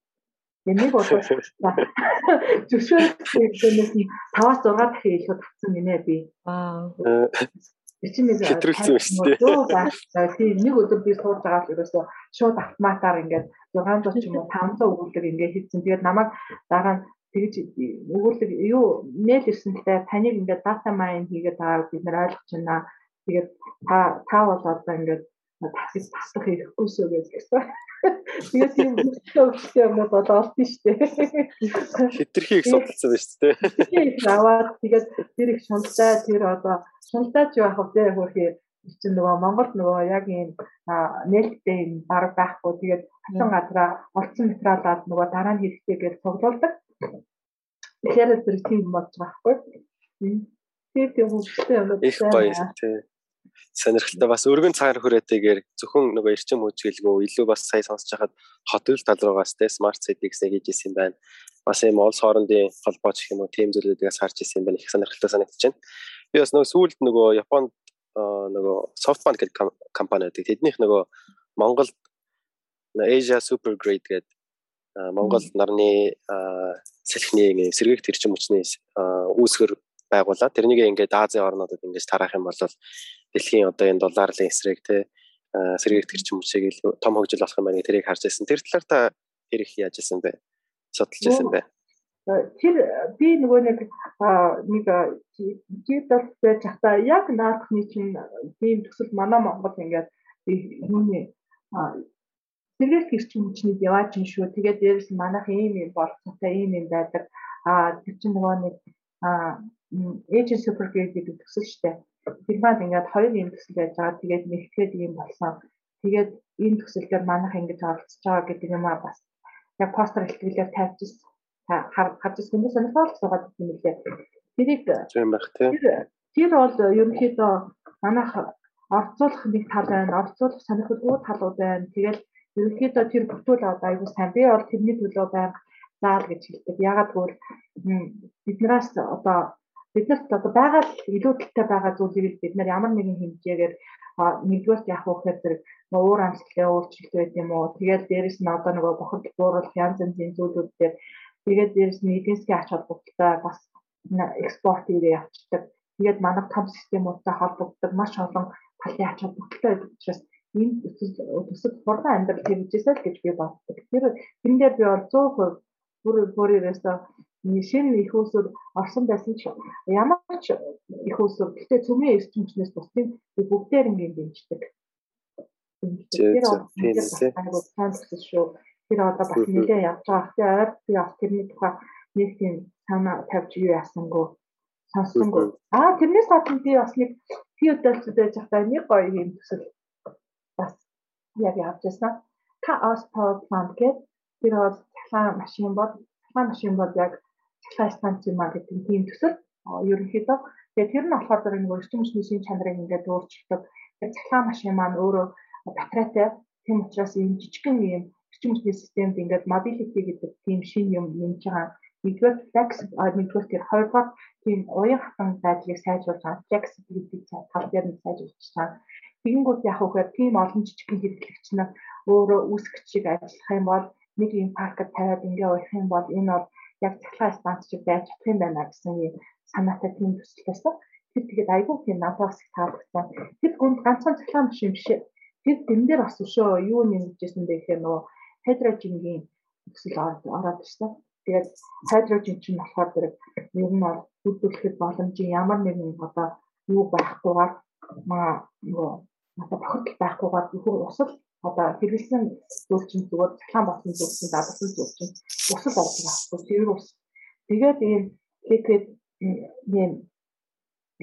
нэг бол зөвшөөрөлтөөс нь 5-6 дахин илүү татсан гинэ би. Аа. Нэг хэтрүүлсэн шүү дээ. Тийм нэг өдөр би сууж байгаа л ерөөсөө шууд автоматар ингээд 600 ч юм уу 500 өгүүлэг ингээд хийсэн. Тэгээд намайг дараа нь тэгж өгүүлэг юу мэйл ирсэнтэй таныг ингээд дата майн хийгээд байгаа бид нэр ойлгож байна. Тэгээд та та бол одоо ингээд тасгис таслах хэрэггүйсөө гэж гэсэн. Тэгээд тийм хөлтэй юм бол олсон шүү дээ. Хитрхийг судалсан байна шүү дээ. Тийм аваад тэгээд тэр их шунлаа тэр одоо шунлаач юу ах вэ хөрхий чинь нөгөө Монголд нөгөө яг ийм нээлттэй юм баг байхгүй тэгээд хатан газраа олцсон материалаад нөгөө дараа нь хэрэгтэй гэж цуглуулдаг. Тэгэхээр тэр тийм болж байгаа байхгүй. Тийм тийм хөвгтэй юм уу? Их гоё тийм сонирхолтой бас өргөн цагаар хүрээтэйгээр зөвхөн нөгөө эрчим хүчгэлгүй илүү бас сая сонсож хахад хотын тал руугаас тэ смарт ситикс гэж хэлсэн байна. Бас ийм олс хоорондын холбооч гэх юм уу тийм зүйлүүдээс харж ирсэн байна. Их сонирхолтой санагдаж байна. Би бас нөгөө сүүлд нөгөө Японд нөгөө SoftBank гэдэг компани байдаг. Тэднийх нөгөө Монголд Asia Super Grade гэдэг Монгол нарны сэлхний сэргээгт эрчим хүчний үүсгэр байгуулаад тэрнийг ингээд Азийн орнуудад ингээд тараах юм бол дэлхийн одоо энэ долларын эсрэг те сэргээгт эрчим хүчийг том хөгжил болох юм байна тэрийг харж байсан. Тэр талаар та хэрэг яаж исэн бэ? Судалж исэн бэ? Тэр би нөгөө нэг нэг диджитал байж хата яг наадахны чинь тийм төсөл манай Монгол ингээд юуны сэргээгт эрчим хүчнийг яваач юм шүү. Тэгээд нь манайх ийм юм болцоотой ийм юм байдаг. Аа тэр чинь нөгөө нэг agent supergrade гэдэг төсөл штэ. Фирмад ингээд хоёр юм төсөл байж байгаа. Тэгээд нэгтгэхэд юм болсон. Тэгээд энэ төсөлдөр манайх ингэж оролцож байгаа гэдэг юм аа бас яг постэр ихтгэлээр тавьчихсан. Харж хүмүүс сонирхол суугаад юм лээ. Тэрийг тийм байх тийм. Тэр бол ерөнхийдөө манайх орцуулах нэг тал байна. Орцуулах сонирхолгүй талууд байна. Тэгэл ерөнхийдөө тэр бүтүүл одоо айгуу сайн. Би бол тэрний төлөө байнга заал гэж хэлдэг. Ягаад гэвэл биднээс одоо биднэрт одоо байгаа л илүү талтай байгаа зүйлийг бид нар ямар нэгэн хэмжээгээр нэгдүгээр яах вэ гэхээр зэрэг уур амьсгалын өөрчлөлт байд юм уу? Тэгээд дээрэс нь одоо нөгөө бохирд бууруулах янз янзын зүйлүүд дээр. Тэгээд дээрэс нь эдийн засгийн ач холбогдолтой бас экспорт хийгээ явцдаг. Тэгээд манай том системуудтай холбогддог маш олон талын ач холбогдолтой байдаг учраас энэ төсөв хурдан амьдрал хэрэгжээсэй л гэж би боддог. Тэр дээр би бол 100% бүр бүр ерөөсөө шинэ их усүр орсон байсан ч ямар ч их усүр гэхдээ цөмийн эрчимчнээс бусдын бүгдээр ингээд дэмждэг. Тэр одоо бас нэлээд явж байгаа. Тэгээ ойр би бас тэрний тухай нэг тийм санаа тавьж юу яасангүй сонссонгүй. Аа тэрнээс гадна би бас нэг пи удaalцууд байж байгаа нэг гоё юм төсөл бас яг явж байсан. Chaos Power Plant гэдэг тэр бол цахилгаан машин бол цахилгаан машин бол яг цахилгаан станцын маркетинг тийм төсөл ерөнхийдөө тэгээд тэр нь болохоор нэг өрчим хүчний шин чанарыг ингээд өөрчилдөг цахилгаан машин маань өөрөө батарейтай тийм учраас ийм жижигхэн ийм эрчим хүчний системд ингээд mobility гэдэг тийм шин юм нэмж байгаа. Нэгдүгээр flex нэгдүгээр тэр хоёрдугаар тийм уян хатан байдлыг сайжруулж байгаа. Flexibility тал дээр нь сайжруулж байгаа. Тэгэнгүүт яг үгээр тийм олон жижигхэн хэрэглэгч нар өөрөө үүсгэж шиг ажиллах юм бол нэг юм паркд тавиад ингээ уях юм бол энэ бол яг цахилгаан станц шиг байж чадах юм байна гэсэн юм санаатай тийм төсөл байсан. Тэр тэгээд айгүй тийм надад их таалагдсан. Тэр гүнд ганцхан цахилгаан машин биш. Тэр тэн дээр бас өшөө юу нэмжсэн бэ гэхээр нөгөө хайдрожингийн төсөл ороод ирсэн. Тэгээд хайдрожин чинь болохоор тэр ер нь бол бүрдүүлэхэд боломжийн ямар нэгэн одоо юу байхгүйгээр маа нөгөө надад бохирдол байхгүйгээр зөвхөн усал одоо хэрэглэсэн зүйлчин зүгээр цахилгаан болсон зүйлчин дадлсан зүйлчин усал орж байгаа. Тэр ус. Тэгээд ийм liquid ийм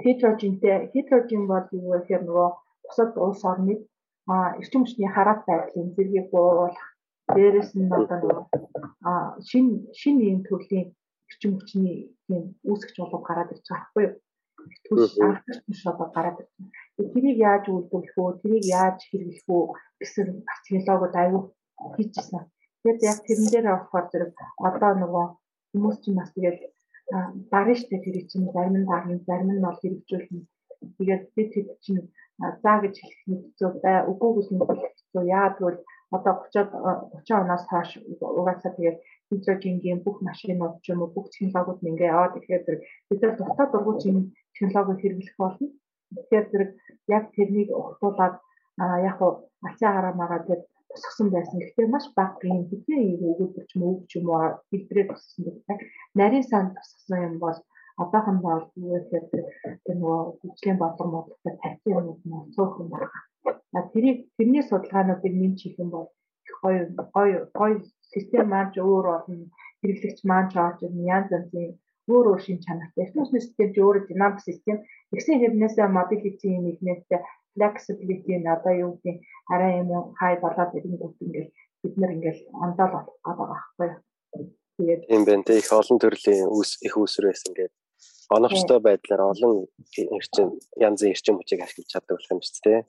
хидрожинтэй хидрожин бол юу гэхээр нөгөө бусад улс орныг эрчим хүчний хараат байдлын зэргийг бууруулах дээрэс нь одоо нөгөө шин шин ийм төрлийн эрчим хүчний тийм үүсгэж болов гараад ирж байгаа байхгүй юу? Түлш анхаарч биш одоо гараад ирж байна. Тэрийг яаж үйлдвэрлэх үү, тэрийг яаж хэрэглэх үү гэсэн технологиуд аюул хийжсэн. Тэгээд яг тэрэн дээр болохоор зэрэг одоо нөгөө хүмүүс чинь бас тэгээд дарна штэ тэр чинь зарим нь дарна, зарим нь бол хэрэгжүүлнэ. Тэгээд бид хэд чинь заа гэж хэлэх нэг хэцүү бай, үгүй гэж хэлэх хэцүү. Яа тэгвэл одоо 30 30 оноос хойш угаасаа тэгээд хидрожингийн бүх машинууд ч юм уу бүх технологиуд нь ингээ яваад ирэхээр бид нар дутаа дургуйч юм технологи хэрэглэх болно. Тэгэхээр зэрэг яг тэрнийг ухтуулад яг уу ачаа хараамагаа тэр тусгсан байсан. Гэхдээ маш бага юм бидний өгөөдөр ч юм уу ч юм уу фильтрээ тусгсан гэдэг. Нарийн сан тусгсан юм бол одоохондоо юу гэхээр тэр нөгөө хөгжлийн бодлого модлогтой тавьсан юмуд нь цөөхөн байгаа. Тэрийг тэрний судалгаануудыг нэмж хийх юм бол гоё гоё гоё систем маань өөр болно. Хэрэглэгч маань ч орж ирнэ. Янз янзын өөр өөр шин чанартай. Эрдэнэсний систем ч өөр динамик систем. Тэгсэн хэрнээсээ mobility нэг нэртэй flexibility нь одоо юу гэдэг арай юм хай болоод ирэнгүүт ингээл бид нар ингээл ондоол болох гэдэг байгаа байхгүй. Тэгээд тийм байна. Тэг их олон төрлийн үүс их үүсвэрээс ингээд оновчтой байдлаар олон эрчим янзын эрчим хүчийг ашиглаж чаддаг болох юм шүү дээ.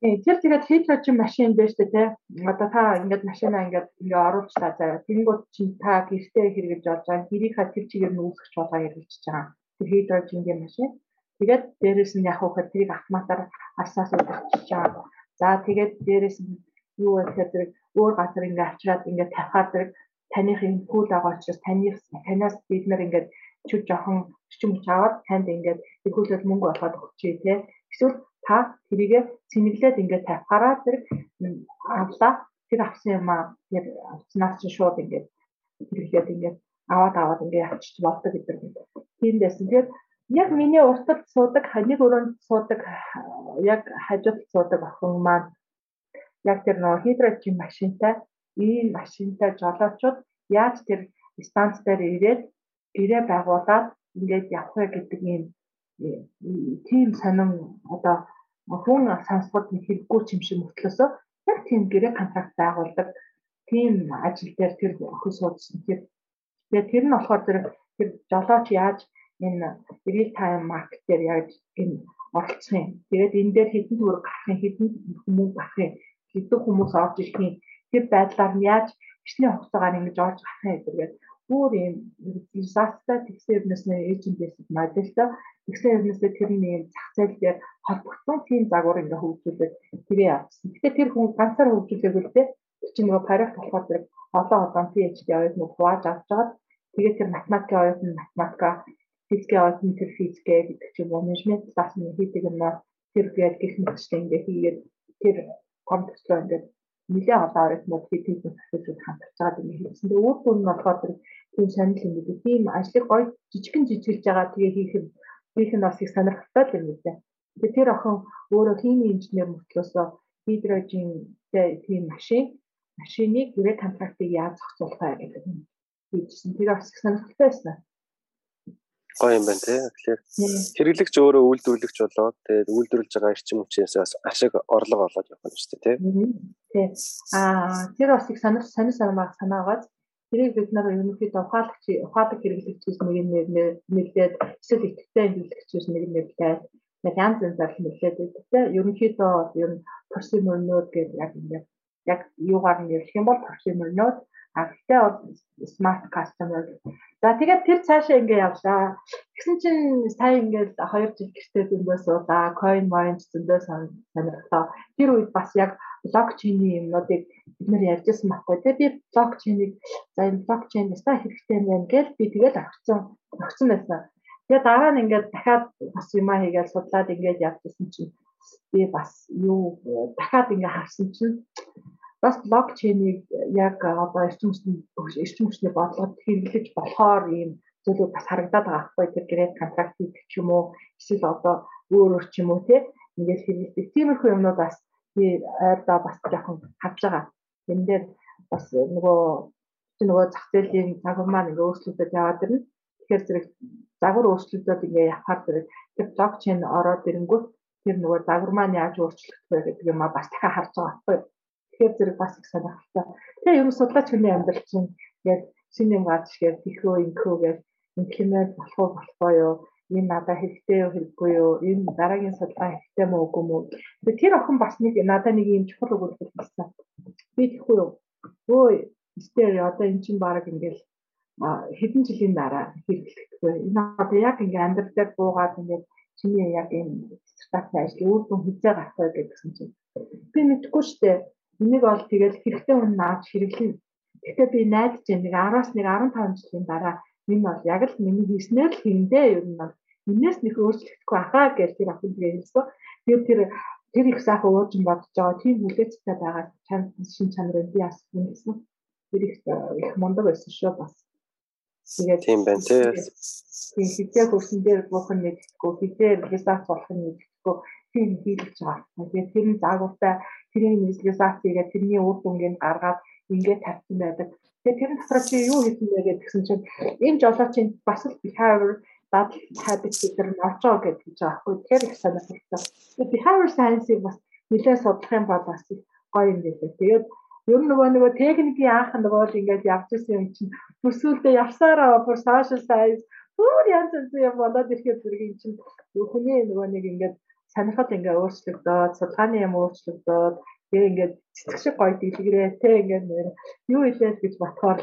Тэр тэгээд хитрожин машин дээр шүү дээ. Одоо та ингээд машинаа ингээд ингээ оруулчлаа заяа. Тэнгүүд чинь та гэртээ хэрэгж болж байгаа. Гэрийг ха тэр чигээр нь үүсгэж байгаа хэрэгжиж байгаа. Тэр хитрожингийн машин. Тэгээд дээрэс нь яг хөхөр тэрийг автоматар арсаас удирчиж байгаа. За тэгээд дээрэс нь юу гэхээр зэрэг өөр газар ингээ авчираад ингээ тавихаар зэрэг таныхын пул байгаа учраас таны танаас бид нар ингээ чүд жоохон орчим хүч аваад танд ингээд эргүүлээд мөнгө олгоод өгчээ те. Эсвэл та тэрийгэ цэнэглээд ингээд тавихаараа тэр авлаа тэр авсан юм аа тэр авснаас чинь шууд ингээд хэрэглээд ингээд аваад аваад ингээд авчиж болдог гэдэг юм. Тийм байсан. Тэгэхээр яг миний уртад суудаг ханик өрөөнд суудаг яг хажууд суудаг охин маань яг тэр нөгөө хидрочин машинтай ийм машинтай жолоочууд яаж тэр станц дээр ирээд гэрээ байгуулад ингээд явах вэ гэдэг ийм тийм сонин одоо хүн сонсоход нэг хэрэггүй юм шиг мөртлөөсөө яг тийм гэрээ контракт байгуулдаг тийм ажил дээр тэр охин суудсан. Тэгээд тэр нь болохоор тэр тэр жолооч яаж энэ real time market дээр яаж энэ оролцох юм. Тэгээд энэ дээр хэдэн төгрөг гарах юм, хэдэн хүмүүс гарах юм, хэдэн хүмүүс орж ирэх юм. Тэр байдлаар нь яаж бичний хугацаагаар ингэж орж гарах юм гэдэг бүр юм disaster тэгсэн юмнаас нэ agent based моделтэй тэгсэн юмнаас тэр нэг зах зээл дээр холбогдсон тийм загвар ингээ хөгжүүлээд тэрээ авсан. Гэтэ тэр хүн ганцаар хөгжүүлээгүй л дээ. Чи нөгөө парах болохоор тэр олон олон PhD оюутнууд хувааж авч байгаа. Тэгээд тэр математикийн оюутны математика, физикийн оюутны тэр физикээ гэдэг чинь менежмент класс нь хийдэг юм аа. Тэр гээд гих мэтчтэй ингээ хийгээд тэр компьютер ингээ нэлээд олон оюутнууд хийдэг зүйлүүд хамтарч байгаад ингээ хийсэн. Тэгээд үр дүн нь болохоор тийм сонирхол юм гэдэг. Тийм ажлыг гоё жижигэн жижиглж байгаа тэгээ хийх нь хийх нь бас их сонирхолтой юм байна. Тэгээ тэр охин өөрөө химийн инженер мөртлөөсөө гидрожинтэй тийм машин машиныг гэрээ контрактыг яаж зохицуулах вэ гэдэг нь хийжсэн. Тэр бас их сонирхолтой байсан. Гоё юм байна тий. Тэгэхээр хэрэглэгч өөрөө үйлдвэрлэгч болоод тэгээд үйлдвэрлэж байгаа эрчим хүчээс ашиг орлого олоод явах юм шүү дээ тий. Тий. Аа тэр бас их сонир сонир санаа санаагаад Тэрийг бид нар ерөнхийдөө ухаалагч ухаалаг хэрэглэгчээс нэг нэрлээд эсвэл идэвхтэй хэрэглэгчээс нэг нэрлээд нэг янз янзаар нэлээд байдаг тийм ерөнхийдөө ер нь prosumer гэдэг яг ингээд яг юугаар ярих юм бол prosumer node а гэхдээ бол smart customer. За тэгээд тэр цаашаа ингээ явлаа. Тэгсэн чинь сая ингээд 2 жил гэртээ зөндөө суулаа, coin mine зөндөө сонирхлоо. Тэр үед бас яг блокчейний юмнуудыг бид нэр ярьжсэн байхгүй тий би блокчейнийг за энэ блокчейн ястаа хэрэгтэй юм байна гэж би тэгэл авчихсан авчихсан байсан. Тэгээ дараа нь ингээд дахиад бас юмаа хийгээл судлаад ингээд явчихсан чинь би бас юу дахиад ингээд харсан чинь бас блокчейнийг яг одоо эрчим хүчний эрчим хүчний бодлогод хэрэглэж болохоор ийм зүйлүүд бас харагдаад байгаа байхгүй тэр гэрээ контракт хийх ч юм уу эсвэл одоо өөр өөр ч юм уу тий ингээд хэрэглэдэг тиймэрхүү юмнууд бас би ойрдоо бас жоохон харж байгаа. Энэ дээр бас нөгөө нөгөө зах зээлийн загвар маань ингээ өөрчлөгдөж яваад ирнэ. Тэгэхээр зэрэг загвар өөрчлөгдөд ингээ явахаар зэрэг тэр блокчейн ороод ирэнгүүт тэр нөгөө загвар маань яаж өөрчлөгдөх вэ гэдэг юм а бас дахиад харж байгаа байхгүй. Тэгэхээр зэрэг бас их сонирхолтой. Тэгээ ер нь судлаач хүний амьдрал чинь яг шинэ юм гарч ихээр тэхөө инхөө гэж имплемент болох уу болохгүй юу? Энэ надад хэрэгтэй юу хэрэггүй юу? Энэ дараагийн судалгаа хэрэгтэй мүү үгүй мүү тэр охин бас нэг надад нэг юм чухал үг хэлсэн. Би тэгэхгүй юу? Өө стер одоо эн чинь баг ингээл хэдэн жилийн дараа хэрэглэхгүй. Энэ одоо яг ингээ амьдрал дээр буугаад ингээд чиний яг энэ стартап ажил үр дүн хийжээ гахтай гэдгсэн чинь. Би мэдгүй штэ энийг бол тэгэл хэрэгтэй хүн нааж хэрэглэнэ Гэхдээ би найдаж байна нэг 10-аас нэг 15 жилийн дараа энэ бол яг л миний хийснээр л хийндээ ер нь бол энэс нэг өөрчлөгдөхгүй ахаа гэж тэр охин тэгээ хэлсэн. Тэгээд тэр тэр их сайхан уужин бодож байгаа тийм хүлээцтэй байгаа чанд шин чанарыг би бас хэлсэн. Тэр их их мундаг байсан шүү бас. Тэгээд тийм байна тий. Тийм хизээ хөрсөн дээр буухан мэдхгүй хизээ результат болох нь мэдхгүй тийм хийлгэж байгаа. Тэгээд тэр нь заагуултай тэрний результат хийгээд тэрний үр дүнгийн гаргаад ингээд тавьсан байдаг. Тэгээд тэр нь дотроо чи юу хийсэн бэ гэдгсэн чинь энэ жолоочийн бас л behavior дадал habit гэдэг нь орж байгаа гэж хэлж байгаа хгүй. Тэгэхээр их сонирхолтой. Тэгээд behavior science-ийг бас нэлээд судлах юм бол бас гоё юм байлээ. Тэгээд ер нь нөгөө нөгөө техникийн анх нөгөө л ингээд явж исэн юм чинь төсөөлдөө явсараа бүр social science бүр янз янз юм болоод ирэхэд зэрэг юм чинь хүний нөгөө нэг ингээд сонирхол ингээ өөрчлөгдөөд судалгааны юм өөрчлөгдөөд тэгээ ингээд цэцэг шиг гоё дэлгэрээ те ингээд юу илээ гэж батхаар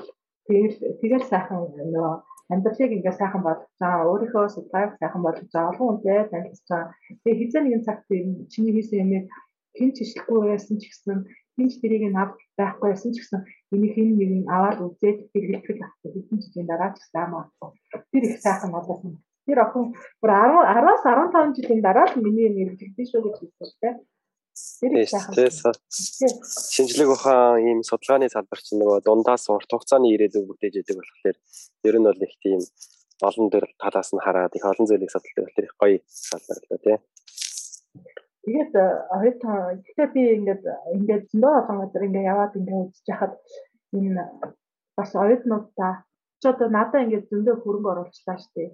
тэгэл тэгэл сайхан нөгөө амьдралыг ингээ сайхан болгож байгаа. Өөрийнхөө судалгааг сайхан болгож байгаа. Олон хүнтэй танилцж байгаа. Тэгээ хизээ нэгэн цагт чиний хийсэн юмыг хэн ч ишлэхгүй байсан ч гэсэн хэн ч тэрийг нав байхгүй байсан ч гэсэн энийг хэн нэг нь аваад үзээд хэрэглэх авах хэдэн жилийн дараа ч гэсэн амаа тэр их сайхан болоосон тэр охин бүр 10 10-аас 15 жилийн дараа л миний нэрвэлдэж шүү гэж хэлсэн тийм Шинжлэх ухаан ийм судалгааны салбар чинь нөгөө дундаас урт хугацааны ирээдүйг бүтээж яадаг болохоор ер нь бол их тийм олон төр талаас нь хараад их олон зүйлийг судалдаг болохоор их гоё салбар л да тий. Тэгээд хоёр та гэхдээ би ингээд ингээд зөндөө олон газар ингээд яваад ингээд үзэж хахад энэ бас оюутнуудаа ч одоо надаа ингээд зөндөө хөрөнгө оруулчлаа дээ.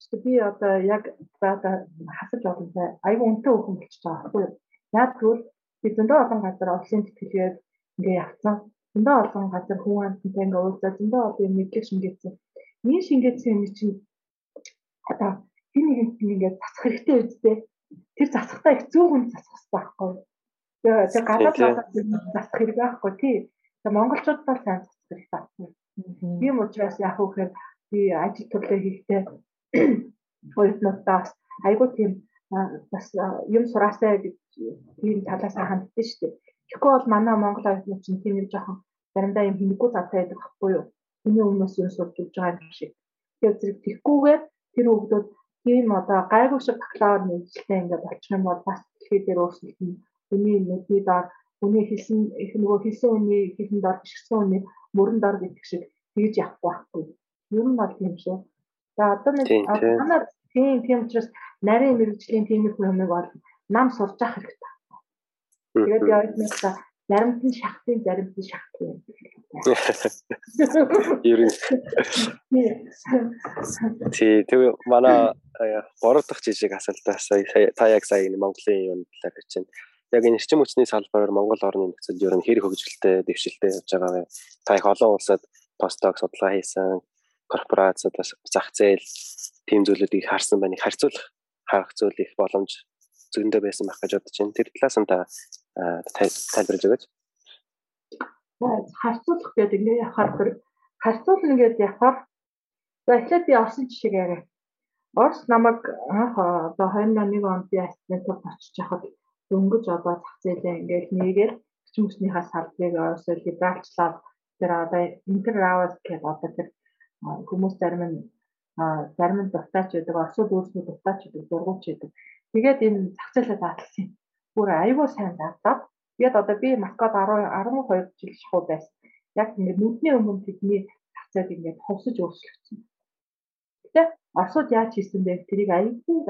Гэхдээ би одоо яг одоо хасаж олонтой айгүй үнэтэй хөрөнгө болчихж байгаа байхгүй юу? Яг тэгвэл би зөндөө олон газар офлайн тэтгэлгээд ингээ явцсан. Зөндөө олон газар хүн амттай ингээ уулзаад зөндөө олон юм мэдлэг шингээсэн. Миний шингээсэн юм чинь одоо хин нэгэнт ингээ засах хэрэгтэй үстэй. Тэр засахтаа их зүүн хүн засах хэрэгтэй байхгүй юу? Тэгээ тэг гадаад засах хэрэг байхгүй тий. Тэгээ монголчууд бол сайн засах хэрэгтэй байхгүй. Тийм учраас яг үхээр би ажил төрлөө хийхдээ хоёрнуудаас айгуу тийм бас юм сураасаа гэж тийм талаас нь ханддаг шүү дээ. Тэгэхгүй бол манай Монгол оюутнууд чинь тийм нэг жоохон заримдаа юм хинэггүй завтай байдаг байхгүй юу? Тэний өмнөөс юу сурч үзэж байгаа юм шиг. Тэгэхээр зэрэг тэгхгүйгээр тэр хүүхдүүд тийм одоо гайгүй шиг бакалавр нэгжилтэй ингээд болчих юм бол бас дэлхий дээр өөрчлөлт хүний нүдний доор хүний хэлсэн их нөгөө хэлсэн үний хэлэн доор бишгсэн үний мөрөн доор гэдэг шиг тэгж явахгүй байхгүй. Ер нь бол тийм шүү. За одоо нэг манай тийм тийм учраас нарийн мэрэгжлийн тийм их юмыг бол нам сурж ах хэрэгтэй. Тэгээд яаднасаа заримт нь шахтын заримт нь шахтын юм. Ер нь Тий, тэгээ манай гурав дахь жижиг асуултаас та яг сая энэ Монголын юм талаар хэлчихэв. Яг энэ эрчим хүчний салбараар Монгол орны нөхцөл ер нь хэр хөгжилтэй, дэвшилтэй явж байгаа вэ? Та их олон улсад постдок судалгаа хийсэн, корпорацууд зах зээл тийм зүйлүүдийг харсан байна. Харьцуулах харах зүйл их боломж зөндөө байсан байх гэж бодож байна. Тэр талаас нь та тайлбарлаж өгөөч. Харьцуулах гэдэг ингэ явахаар хэрэг харьцуулна гэдээ явахаар за эхлээд би орсон жишээг яриа. Орос намайг одоо 2001 онд би ассистентд очиж хахад дөнгөж одоо зах зээлээ ингээд нэгээл хүчмөснийхаа салбарыг Оросоор либералчлаад тэр одоо интерравас гэдэг одоо тэр хүмүүс зарим нь зарим нь дутаач гэдэг, орсууд өөрсдөө дутаач гэдэг, дургуйч гэдэг. Тэгээд энэ зах зээлээ даатгалсан. Бүр аюул сайн заагдаад тэгээд одоо би Москвад 10 12 жил шахуу байсан. Яг ингээд нүдний өмнө тэдний зах зээл ингээд ховсож өөрчлөгдсөн. Гэтэ орсууд яаж хийсэн бэ? Тэрийг аюул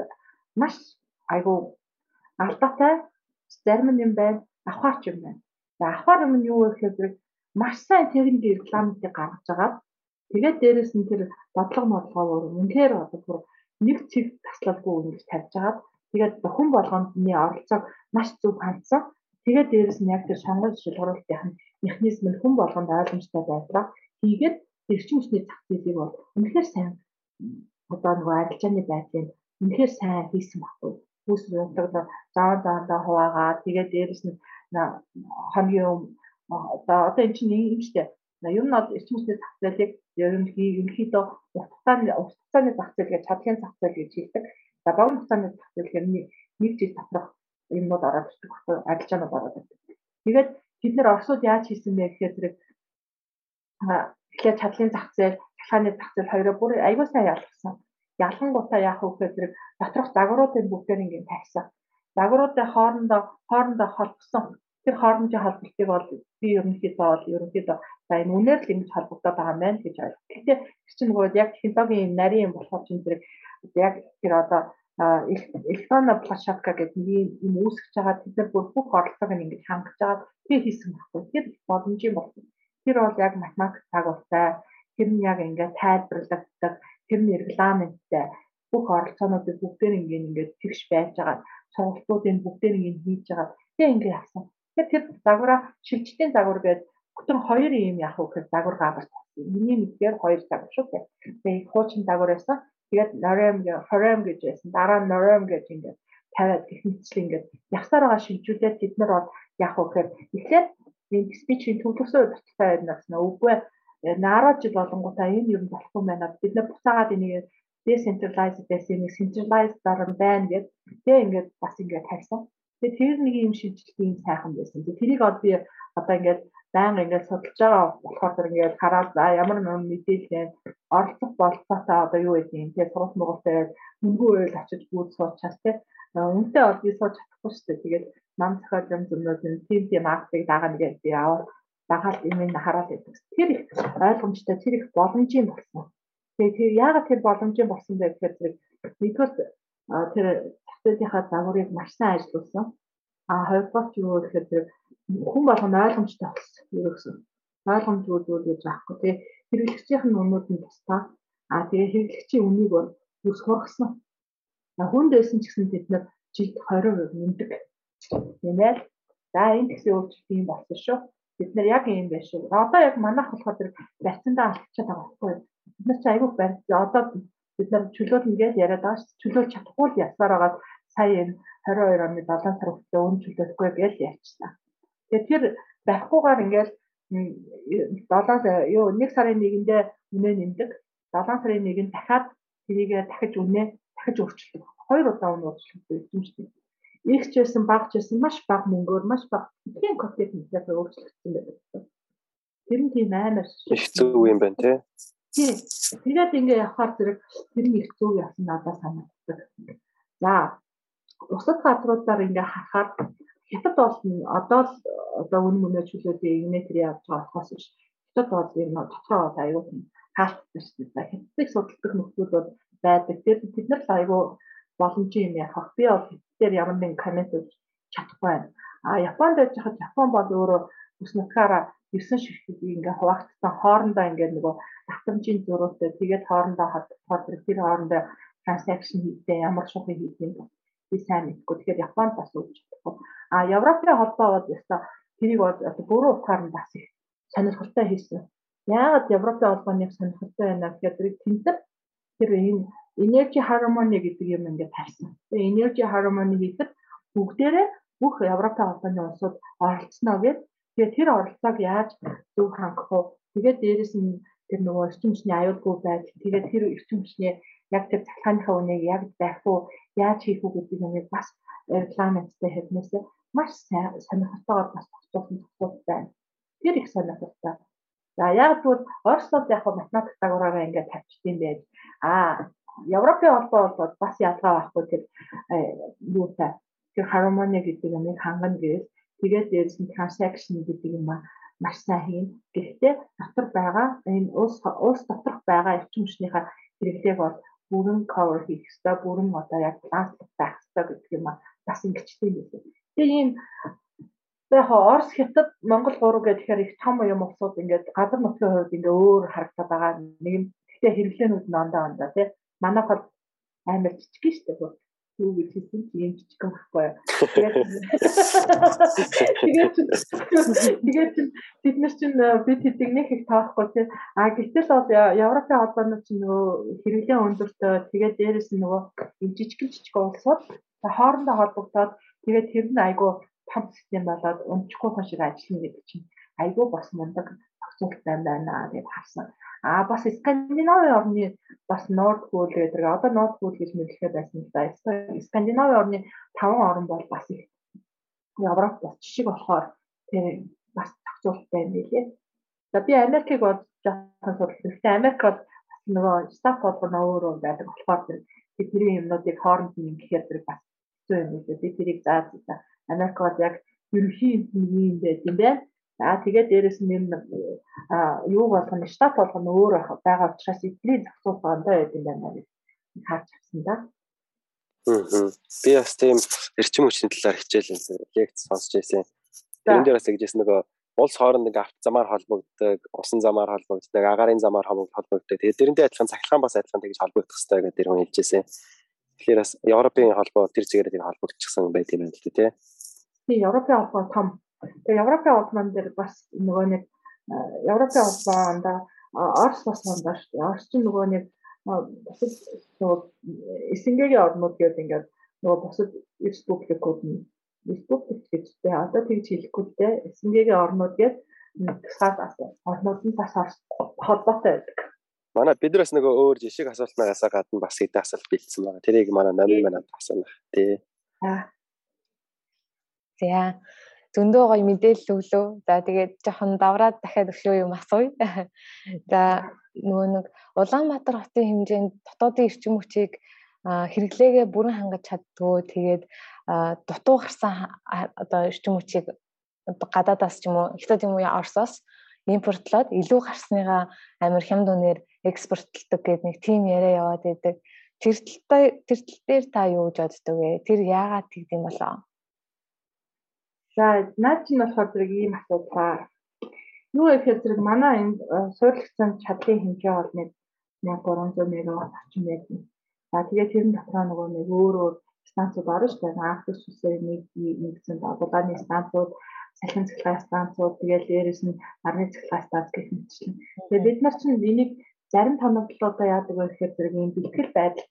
маш аюул алдаатай зарим юм байна, авахарч юм байна. За авахар юм нь юу вэ гэхээр маш сайн техник рекламыг гаргаж байгаа Тэгээд дээрэс нь тэр бодлого модлогоор үнэхээр одоо бүр нэг цэг таслалгүй үнээр тавьж хагаад тэгээд бүхэн болгоомдны оролцоог маш зөв хандсан. Тэгээд дээрэс нь яг тэр сонгож шилгуулалтын механизм нь хүн болгонд ойлгомжтой байдлаа хийгээд эрчим хүчний зах зээлийг бол үнэхээр сайн одоо нөгөө арилжааны байдлыг үнэхээр сайн хийсэн баггүй. Бүс унтагда заан заандаа хуваагаа тэгээд дээрэс нь хамгийн одоо одоо эн чинь юм шүү дээ Ер нь бол эрчим хүчний зах зээлийг ерөнхий ерөнхийдөө урт хугацааны урт хугацааны зах зээл гэж чадлын зах зээл гэж хэлдэг. За богино хугацааны зээл гэхээр нэг жил доторх юмнууд ороод ирдэг багтаа арилжаанууд ороод ирдэг. Тэгээд бид нэр Оросууд яаж хийсэн бэ гэхээр зэрэг тэгэхээр чадлын зах зээл, цахилгааны зах зээл хоёроо бүр аягүй сайн ялгсан. Ялангуутаа яах вэ гэхээр зэрэг доторх загваруудын бүгдээр ингэ тавьсан. Загваруудын хоорондоо хоорондоо холбосон тэр хоорондын холболтыг бол би ерөнхийдөө бол ерөнхийдөө За энэ үнээр л ингэж холбогдоод байгаа юм байна гэж ойлгоо. Гэхдээ тэр чинь нөгөө яг технологийн нарийн юм болохоор чинь зэрэг яг тэр одоо электронно площадка гэдэг нэг юм үүсгэж байгаа тэд нар бүр бүх оролцоог нь ингэж хангаж байгаа тэр хийсэн байхгүй. Тэр боломжийн болсон. Тэр бол яг математик цаг уртай. Тэр нь яг ингээд тайлбарлагддаг. Тэр нь регламенттэй бүх оролцоонуудыг бүгдээр ингээд ингээд тэгш байж байгаа. Сургалтуудыг бүгдээр ингээд хийж байгаа. Тэгээ ингээд авсан. Тэгэхээр тэр загвараа шилжтийн загвар гэдэг Бүтэн хоёр юм яах вэ гэхээр загвар габар тавьсан. Миний мэдгээр хоёр загвар шүү дээ. Тэгээ хуучин загвар байсан. Тэгээд Norem Horem гэж байсан. Дараа нь Norem гэж ингээд тавиад техникчл ингээд явсаар байгаа шилжүүлээд бид нар бол яах вэ гэхээр эхлээд энэ спичийн төвлөрсөн баталгаа ярина үгүй нараа жил болонгуудаа энэ юм болохгүй байна. Бид нар буцаагаад энийг decentralized байсан нэг centralized дарам байна гэд тэгээ ингээд бас ингээд тавьсан. Тэгээ тэр нэг юм шилжилтийн сайхан байсан. Тэрийг одоо би одоо ингээд байнга ингээд судалж байгаа болохоор тэр ингээд хараад за ямар нэгэн мэдээлэл оролцох болцоотой одоо юу гэдэг юм те сурах муугтай мөнгө үйл очиж бүр суучаас те үнтэй бол би сууж чадахгүй шүү дээ тэгээд нам зохиол юм зөмнүүд нь тийм тийм актыг дагаад ингээд би аваад дагаад юм ин хараад байдаг. Тэр их ойлгомжтой тэр их боломжийн болсон. Тэгээд тэр яагаад тэр боломжийн болсон бэ гэхээр тэр нэгдүгээр тэр зохиолынхаа загварыг маш сайн ажилласан. А хоёрдугаар ч юу гэхээр тэр хүн болгоно ойлгомжтой болсон ерөөсөн. Ойлгомжгүй зүйл гэж аахгүй тий. Хэрэглэгчийн өмнөд нь тусдаа а тэгээ хэрэглэгчийн үнийг бол үс хургасан. Хүнд байсан ч гэсэн бид нар жилд 20% нэмдэг. Тийм ээ. За энэ гэсэн өөрчлөлт юм болсон шүү. Бид нар яг юм байна шүү. Одоо яг манайх болохоор тэр барьцандаа алдчихад байгаа байхгүй. Бид нар ч айгүй барь. Одоо бид нар чөлөөлнө гэж яриад байгаа шүү. Чөлөөлж чадахгүй л ясаар байгаа сая энэ 22 оны 7 сар хүртэл өн чөлөөхгүй гэж ярьчихсан. Тэгэхээр тэр барихгүйгээр ингээл 7 юу 1 сарын 1-ндээ үнэ нэмдэг. 7 сарын 1-нд дахиад тэрийгээ дахиж үнэ дахиж өөрчилдөг. Хоёр удаа үнэ шүү дээ. Их ч байсан баг ч байсан маш бага мөнгөөр маш бага тийм контент мэтлээ өөрчлөгдсөн байдаг. Тэр нь тийм амар зүг юм байна тий. Тий. Тэгээд ингээ явахаар зэрэг тэр нь их зүг явсан надад санагддаг. За бусад газруудаар ингээ харахаар хятад бол одоо л одоо үн мөнөө чөлөөтэй юнитри явж байгаа болохоос биш. Хятад бол юм дотроо бол аюул хаалттай шүү дээ. Хятадыг судалдаг нөхцөл бол байдаг. Тэр бид нар л аюул боломжийн юм яах. Би бол хятадээр ямар нэгэн коммент өгч чадахгүй байна. А Японд байж хад Япон бол өөрөө бүс нутгаараа 9 ширхтийг ингээ хуваагдсан хоорондоо ингээ нөгөө давтамжийн зөрүүтэй тэгээд хоорондоо холбогдохоор тэр хоорондоо транзакшн хийхдээ ямар шугыг хийх юм би сайн мэдгүй. Тэгэхээр Японд бас үүсч чадахгүй. А Европын холбоо бол яста тэрийг бол бүрэн утгаар нь бас их сонирхолтой хийсэн. Яагаад Европын холбооны сонирхолтой байна гэхээр тэрийг тэмдэг тэр энэ energy harmony гэдэг юм ингээд тавьсан. Тэгээ energy harmony хийхэд бүгдээрээ бүх Европын холбооны улсууд оролцсноо гэж тэгээ тэр оролцоог яаж зөв хангах вэ? Тэгээд дээрэс нь тэр нөгөө эрчим хүчний аюулгүй байдал тэгээд тэр эрчим хүчний яг тэр цахилгааныхаа үнийг яг байх уу яаж хийх үү гэдэг юмыг бас регламенттэй хэвнээс маш сайн сонирхолтойгоор бас тогтоосон тохиолдол байна. Тэр их сонирхолтой. За яг тэгвэл Оросод яг математик дагавраараа ингээд тавьчихсан байж аа Европын холбоо бол бас ялгаа байхгүй тэр юутай тэр harmony гэдэг юмыг хангана гэж тэгээд дээрс нь transaction гэдэг юм маш сайн хийн. Гэхдээ дотор байгаа энэ уус уус доторх байгаа эрчим хүчнийхээ хэрэглээг бол бүрэн cover хийх ёстой, бүрэн одоо яг баланс байх ёстой гэдэг юм бас ингэчтэй юм байна. Тэгээ ийм яг Орос хятад Монгол гурав гэхээр их том юм усууд ингээд газар нутгийн хувьд ингээ өөр харагдаад байгаа. Нэг нь гэхдээ хэрэглээнүүд нь ондоо ондоо тий. Манайх бол амар жижиг шүү дээ юу гэж хэлсэн чи юм жижигхэн байхгүй. Тэгээд тэгээд бид нар чинь э, бид хэдэг нэг их таахгүй тий. А гэтэл бол Европын холбооны чинь нөгөө хэрэглээ өндөртэй тэгээд дээрэс нь нөгөө жижигхэн жижиг улсууд хоорондоо холбогдоод тэгээд тэр нь айгүй том систем болоод өмчгүй шиг ажиллана гэдэг чинь айгүй бас мундаг зохицуулттай байна гэж харсан. А бас Скандинавын орны бас Nord Pool гэдэг. Одоо Nord Pool гэж нэрлэхэд байсан л да. Скандинавын орны 5 орн бол бас их Европ бас жишг болохоор тэр бас зохицуулттай юм билээ. За би Америкийг бодож жоохон судлах. Гэхдээ Америк бол бас нөгөө стат болгоно өөрөө байдаг болохоор бидний юмнуудыг хооронд нь гэхээр тэр бас хэцүү юм билээ. Би тэрийг зааж Америк бол яг ерөнхий юм байт юм байна. За тэгээд дээрэс нь энэ юу болгоно штат болгоно өөр байгаа учраас эдний зохицуулгаатай байд юм байна гэж харж авсан да. Би бас тийм эрчим хүчний талаар хичээл лекц сонсч байсан. Тэрэн дээр бас тэгжсэн нөгөө улс хооронд ингээ авто замаар холбогддог, усан замаар холбогддог, агаарын замаар холбогддог. Тэгээд тэрэндээ адилхан цахилгаан бас адилхан тэгж холбогдох хэрэгтэй гэдэг хүн хэлжсэн. Тэгэхээр бас Европын холбоо тэр зэгээрээ тэг холбогдчихсан байт юм байна л дээ, тий. Тийм, Европын холбоо том Тэгээ Европын улман дээр бас нөгөө нэг Европын улмаанд Орос бас мандаа шүү дээ. Орос чинь нөгөө нэг бусад нөгөө эсэнгээгийн орнууд гэдэг ингээд нөгөө бусад республикууд нь республик гэж дээ. Одоо тэгж хэлэхгүй дээ. Эсэнгээгийн орнууд гэдэг тусаад орнууд нь бас холбоотой байдаг. Манай биднээс нөгөө өөр жишг асуултнаас гадна бас хэдэн асуулт бэлдсэн байна. Тэрийг манай номын манад асуух тий. За зөндөө гоё мэдээлэл өглөө. За тэгээд жоохон давраад дахиад өглөө юм асууя. За нөгөө нэг Улаанбаатар хотын хэмжээнд дотоодын эрчим хүчийг хэрэглээгээ бүрэн хангаж чаддгүй. Тэгээд дутуу гарсан одоо эрчим хүчийг гадаадаас ч юм уу хятад юм уу Оросоос импортлоод илүү гарсныгаа амир хямд үнээр экспортлдог гэдэг нэг тим яриа яваад байдаг. Тэр тал тэр тал дээр та юу гэж боддог вэ? Тэр яагаад тэгдэм болоо? За наад чинь болохоор зэрэг ийм асуудал. Юу гэхээр зэрэг манай энэ э, суурьлагдсан чадлын хэмжээ бол нэг 1300 мегаватт орчим байдаг. За тэгээд тэрэн дотор нөгөө нэг өөр өөр станцууд орно шүү дээ. Анхны сүсээр нэг нэгсэн бодлооны станцууд, салхин цэглэгээ станцууд, тэгээд дээрэс нь арны цэглэгээ станц гэх мэтчлэн. Тэгээд бид нар чинь энийг зарим томоодлуудаа яадаг вэ гэхээр зэрэг ийм бэлтгэл байдал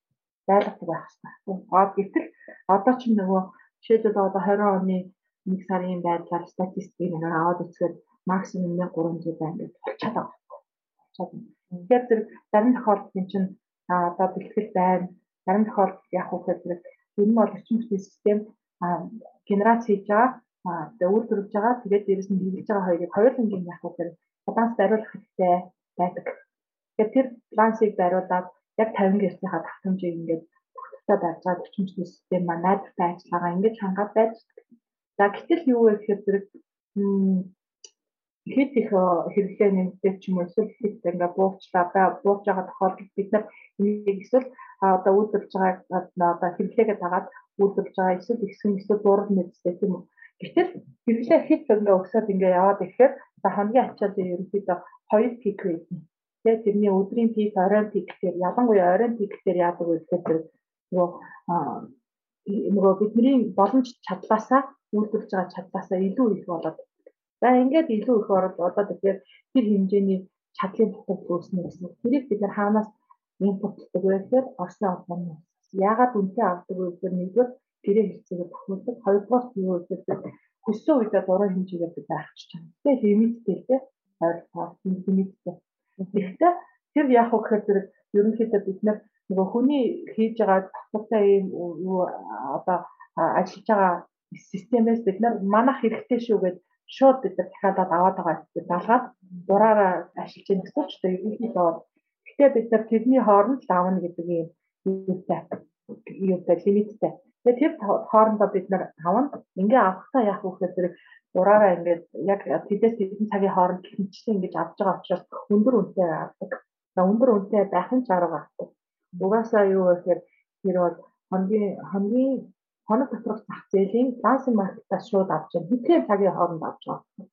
байлгадаг байх хэрэгтэй. Аа гэтэл одоо ч нөгөө жишээлбэл одоо 20 оны нэг сарын байдлаар статистикийг нэг аваад үзэхэд максимум 1300 байна гэж болчиход байгаа. Тэгэхээр зэрэг зарим тохиолдолд чинь одоо бэлтгэл байна. Зарим тохиолдолд яг уу гэхээр ер нь бол орчин үеийн систем генерац хийж байгаа тэгээ үйлдвэрлэж байгаа тэгээд дээрэс нь хэрэгжиж байгаа хоёрыг хоёулангийн яг уу гэхээр баланс бариулах хэрэгтэй байдаг. Тэгэхээр тэр балансыг бариулаад яг 50 гэрцийнхаа давтамжийг ингээд тогтвортой байж байгаа орчин үеийн систем маань найдвартай ажиллагаа ингэж хангаад байж За гэтэл юу вэ гэхээр зэрэг хэд их хэрэглээ нэмэгдэж ч юм уу эсвэл хэд ингээ буурчлаа буурж байгаа тохиолдолд бид нар энийг эсвэл одоо үйлдвэрлэж байгаа одоо хэрэглээгээ дагаад үйлдвэрлэж байгаа эсвэл ихсэн эсвэл буурал мэдтэй тийм үү. Гэтэл хэрэглээ хэд ингээ өсөд ингээ яваад ирэхээр за хамгийн ачаал ерөнхийдөө хоёр пик байдаг. Тэгээ тэрний өдрийн пик, оройн пик гэхээр ялангуяа оройн пик гэхээр яадаг вэ гэхээр нөгөө нөгөө бидний боломж чадлаасаа үйлдвэрлэж байгаа чадлаасаа илүү их болоод за ингээд илүү их ороод одоо тэгэхээр тэр хэмжээний чадлын дутагд үүснэ гэсэн. Тэрийг бид нар хаанаас импортлдог байхээр Орсын албаны яагаад үнэтэй авдаг вэ гэхээр нэгдүгээр гэрээ хэрэгцээгээ тохиолдог хоёрдугаар нь юу гэхээр хүссэн үедээ дурын хэмжээгээр бид авчиж чана. Тэгээ лимиттэй те ойлгоо лимиттэй. Тэгэхдээ тэр вэ гэхээр зэрэг ерөнхийдөө бид нөгөө хүний хийж байгаа татвартай юм юу одоо ажиллаж байгаа системээс бид нар манах хэрэгтэй шүү гэж шууд бид нар дахиад аваад байгаа гэдэг далгаад дураараа ашиглаж яах гэсэн ч гэсэн ерөнхийдөө гэтээ бид нар тэрний хооронд л авна гэдэг юм юутай юутай лимиттэй. Тэгээ тэр хоорондоо бид нар авна. Ингээ авахтаа яах вэ гэхээр дураараа ингээд яг тэдээс тэдэн цагийн хооронд хэмжсэн ингэж авч байгаа учраас өндөр үнэтэй авдаг. Өндөр үнэтэй байх нь чарга авдаг. Угаасаа юу гэхээр тэр бол хамгийн хамгийн хоног доторх зах зээлийн лансинг маркетаас шууд авч байгаа. Хэдхэн цагийн хооронд авч байгаа.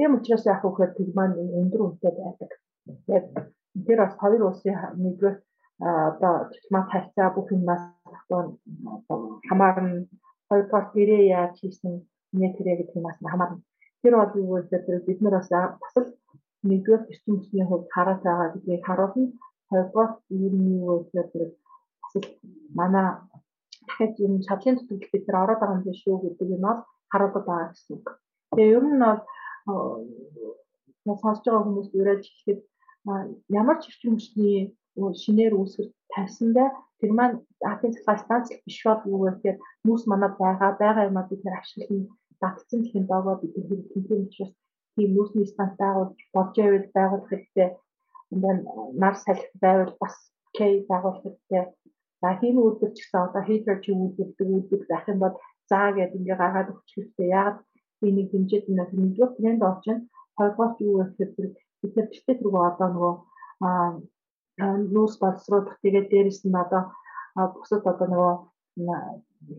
Ийм учраас вэ гэхээр тэр маань өндөр үнэтэй байдаг. Яг тэр бас хоёр улсын нэгдүгээр одоо дипломат харьцаа бүх юмнаас хамаарна. Хоёрдугаар гэрээ яаж хийсэн нэтэрэ гэдэг юмас хамаарна. Тэр бол юу гэхээр бид нар бас бас л нэгдүгээр эрчим хүчний хувьд хараад байгаа гэдгийг харуулна. Хоёрдугаар юм юу гэхээр бас л манай дахиад юм шатлын төтөлд бид нар ороод байгаа юм биш үү гэдэг юм бол харуулдаг байгаа гэсэн үг. Тэгээ ер нь бол сонсож байгаа хүмүүс урайлж хэлэхэд ямар ч эрчим хүчний шинээр үүсгэж тавьсандаа тэр маань атомын цахилгаан станц биш бол юу гэхээр хүмүүс манад байгаа байгаа юмаа бид нэр ашиглан датцсан доогоо бид хэрэг тэмцэн учраас тийм нүүрсний станц байгуулж болж байвал байгуулах хэрэгтэй. Энд нар салхи байвал бас кей байгуулах хэрэгтэй. За хийм үйлдвэр ч гэсэн одоо хийдер чи үйлдвэрдэг үйлдвэр байх юм бол заа гэдэг ингээ гаргаад өгч хэрэгтэй. Яг тийм нэг хэмжээд нэгдүгээр тренд орж байна. Хоёрдугаар юу гэхээр бид нар битээ тэргөө одоо нөгөө нүүрс боловсруулах тэгээд дээрэс нь одоо бусад одоо нөгөө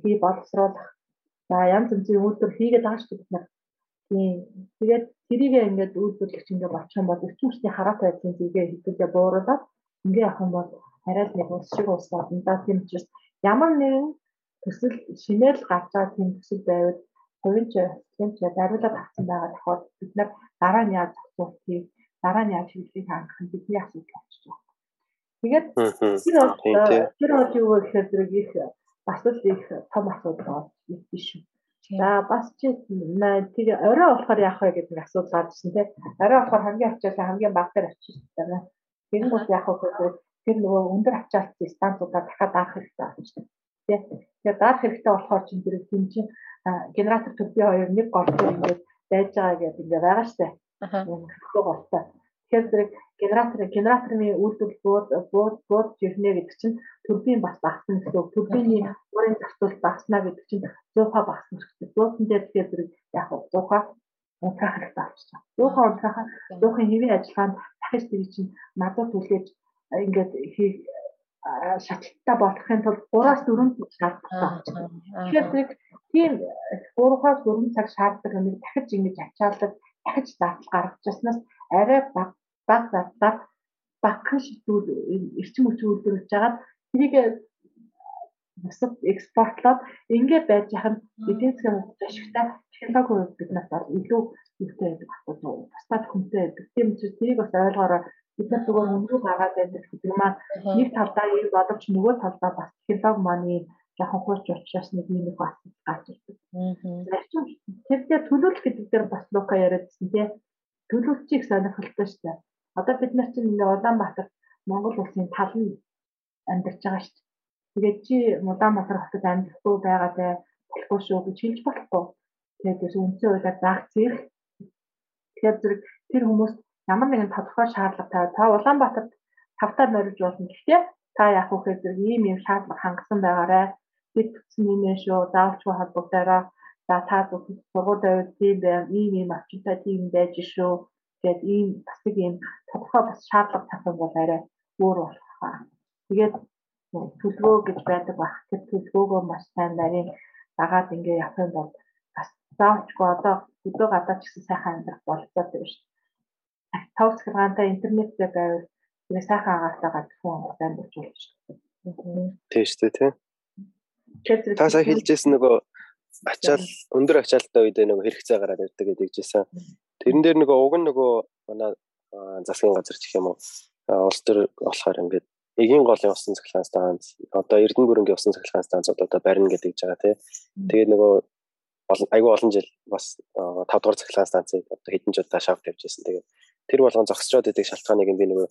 хий боловсруулах за янз янзын үйлдвэр хийгээд байгаа шүү бид нар. Тийм. Тэгээд тэрийг ингээд үйлдвэрлэгч ингээд болчих юм бол эрчимчний хараатай байдлын зүйгээ хэдүүлээ бууруулаад ингээд авах юм бол арай л нэг ус шиг ус болно да. Тийм учраас ямар нэгэн төсөл шинээр л гарч байгаа тийм төсөл байвал хувийн ч хэмч дариулаад авсан байгаа тохиолдолд бид нар дараа нь яаж зохицуулахыг дараа нь яаж хийхийг хангах нь бидний асуудал болчих жоо. Тэгээд тэр бол тэр бол юу гэхээр зэрэг их бас л их том асуудал биш шүү. За бас чи тэр орой болохоор яах вэ гэдэг асуудал гарч ирсэн тийм. Орой болохоор хамгийн ачаалал хамгийн баг дээр очиж байна. Тэр нь бол яах вэ гэхээр тэр нөгөө өндөр ачаалттай станцуудаа дахиад даах хэрэгтэй байна. Тийм. Тэгэхээр даах хэрэгтэй болохоор чинь тэр тийм чинь генератор төрбий хоёр нэг гол дээр ингээд байж байгаа гэдэг ингээд байгаа штэ. Аа. Хөө голтой. Тэгэхээр зэрэг генератор генераторны үйлдвэр бууд бууд бууд жирнэ гэдэг чинь турбин бас багасна гэсэн үг. Турбины уурын зарцуулалт багаснаа гэдэг чинь 100% багасна гэсэн. Зуутан дээр тэгэхээр зэрэг яг 100% унтраах хэрэгтэй болчихсон. 100% унтраах 100-ын хэвийн ажиллагаанд дахиж тэр чинь надад түлхэж ингээд хий шатлалттай болохын тулд 3-аас 4 цаг шаардлагатай. Тэгэхээр зэрэг тийм 3-аас 4 цаг шаарддаг юм дахиж ингэж ачаалдаг дахиж зардал гаргаж яснаас арай баг баг зардлаар багхан шийдвэр эрчим хүчийг үйлдвэрлэж байгаа тэрийг бусад экспортлоод ингээд байж хахад эдийн засгийн хувьд ашигтай технологи хувьд бид нас бол илүү ихтэй байдаг асуудал бусдад хүнтэй байдаг. Тийм учраас тэрийг бас ойлгоорой бид нар зүгээр хөнгөө гаргаад байдаг гэдэг маань нэг талдаа ийм боловч нөгөө талдаа бас технологи маань жоохон хуурч учраас нэг юм их бас гарч ирдэг. Тэр дээр төлөвлөлт гэдэг дээр бас Лука яриадсэн тий. Төлөвлөлтийг сонирхолтой шүү дээ. Одоо бид нар чинь Улаанбаатар Монгол улсын тал нь амьдарч байгаа шүү дээ. Тэгээд чи Улаанбаатар хотод амьдрахгүй байгаатай болохгүй шүү гэж хэлж болохгүй. Тэгээд үндсэн хуулиар заах зэрэг тэгэхээр зэрэг тэр хүмүүс ямар нэгэн тодорхой шаардлагатай та Улаанбаатарт тавтаар нөрж болно. Гэхдээ та яах вэ гэхээр ийм ийм шаардлага хангасан байгаарай бид гэсэн юм шүү заавчгүй холбогдороо за та сургууль тавьд тийм байна ийм ийм орчинтай тийм байж шүү гэд ийм бас нэг ийм тодорхой бас шаардлага тавих бол арай өөр болох хаа. Тэгээд төлөвөө гэж байдаг баг. Тэр төлөвөөгөө маш сайн нарийн дагаад ингээ явах юм бол бас заавчгүй одоо өдөө гадаад ч гэсэн сайхан амьдрах болцоод байна шүү. Тав цагаантай интернеттэй байвал тэгээ сайхан агаалтаа гадах хүн амьдарч болж шүү. Тийм шүү тий. Та сая хэлжсэн нөгөө ачаал өндөр ачаалтай үедээ нөгөө хэрэгцээ гараад ирдэг гэдэг жисэн. Тэрэн дээр нөгөө уг нь нөгөө манай засгийн газар гэх юм уу улс төр болохоор ингээд эгийн голын усан цахилгаан станц одоо Эрдэнэ бүрэнгийн усан цахилгаан станцууд одоо барина гэдэг гэж байгаа тий. Тэгээд нөгөө айгүй олон жил бас 5 дугаар цахилгаан станцыг одоо хэдэн жил удаа шавт тавьжсэн. Тэгээд тэр болгон зогсчод байдаг шалтгааныг би нөгөө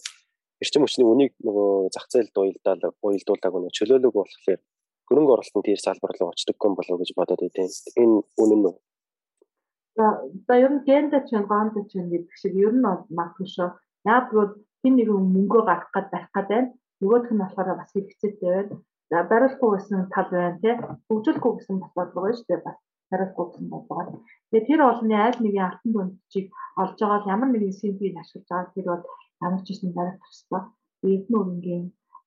эрчим хүчний үнийг нөгөө зах зээлд уялдаал уялдуулдаг нөгөө чөлөөлөг болохоор хөрөнгө оруулалтын тэр салбар руу очдоггүй болов гэж бодоод байдیں۔ Энэ үнэн нь За ер нь гендэ чинь гондэ чинь гэдэг шиг ер нь бол магадгүй шүү. Яг бол хин нэг мөнгөө гаргах гээд барих гээд байна. Нөгөөх нь болохоор бас хэрэгцээтэй байна. За барилахгүй гэсэн тал байна тий. Хөгжүүлэхгүй гэсэн бодлого байна шүү дээ. Бас барилахгүй гэсэн бодлого. Тэгээ тэр олонний аль нэгэн алтан дүнчийг олж байгаа ямар нэгэн симпийг ашиглаж байгаа тэр бол ямар ч юм барих туслаа. Эрдэнэ өрнгийн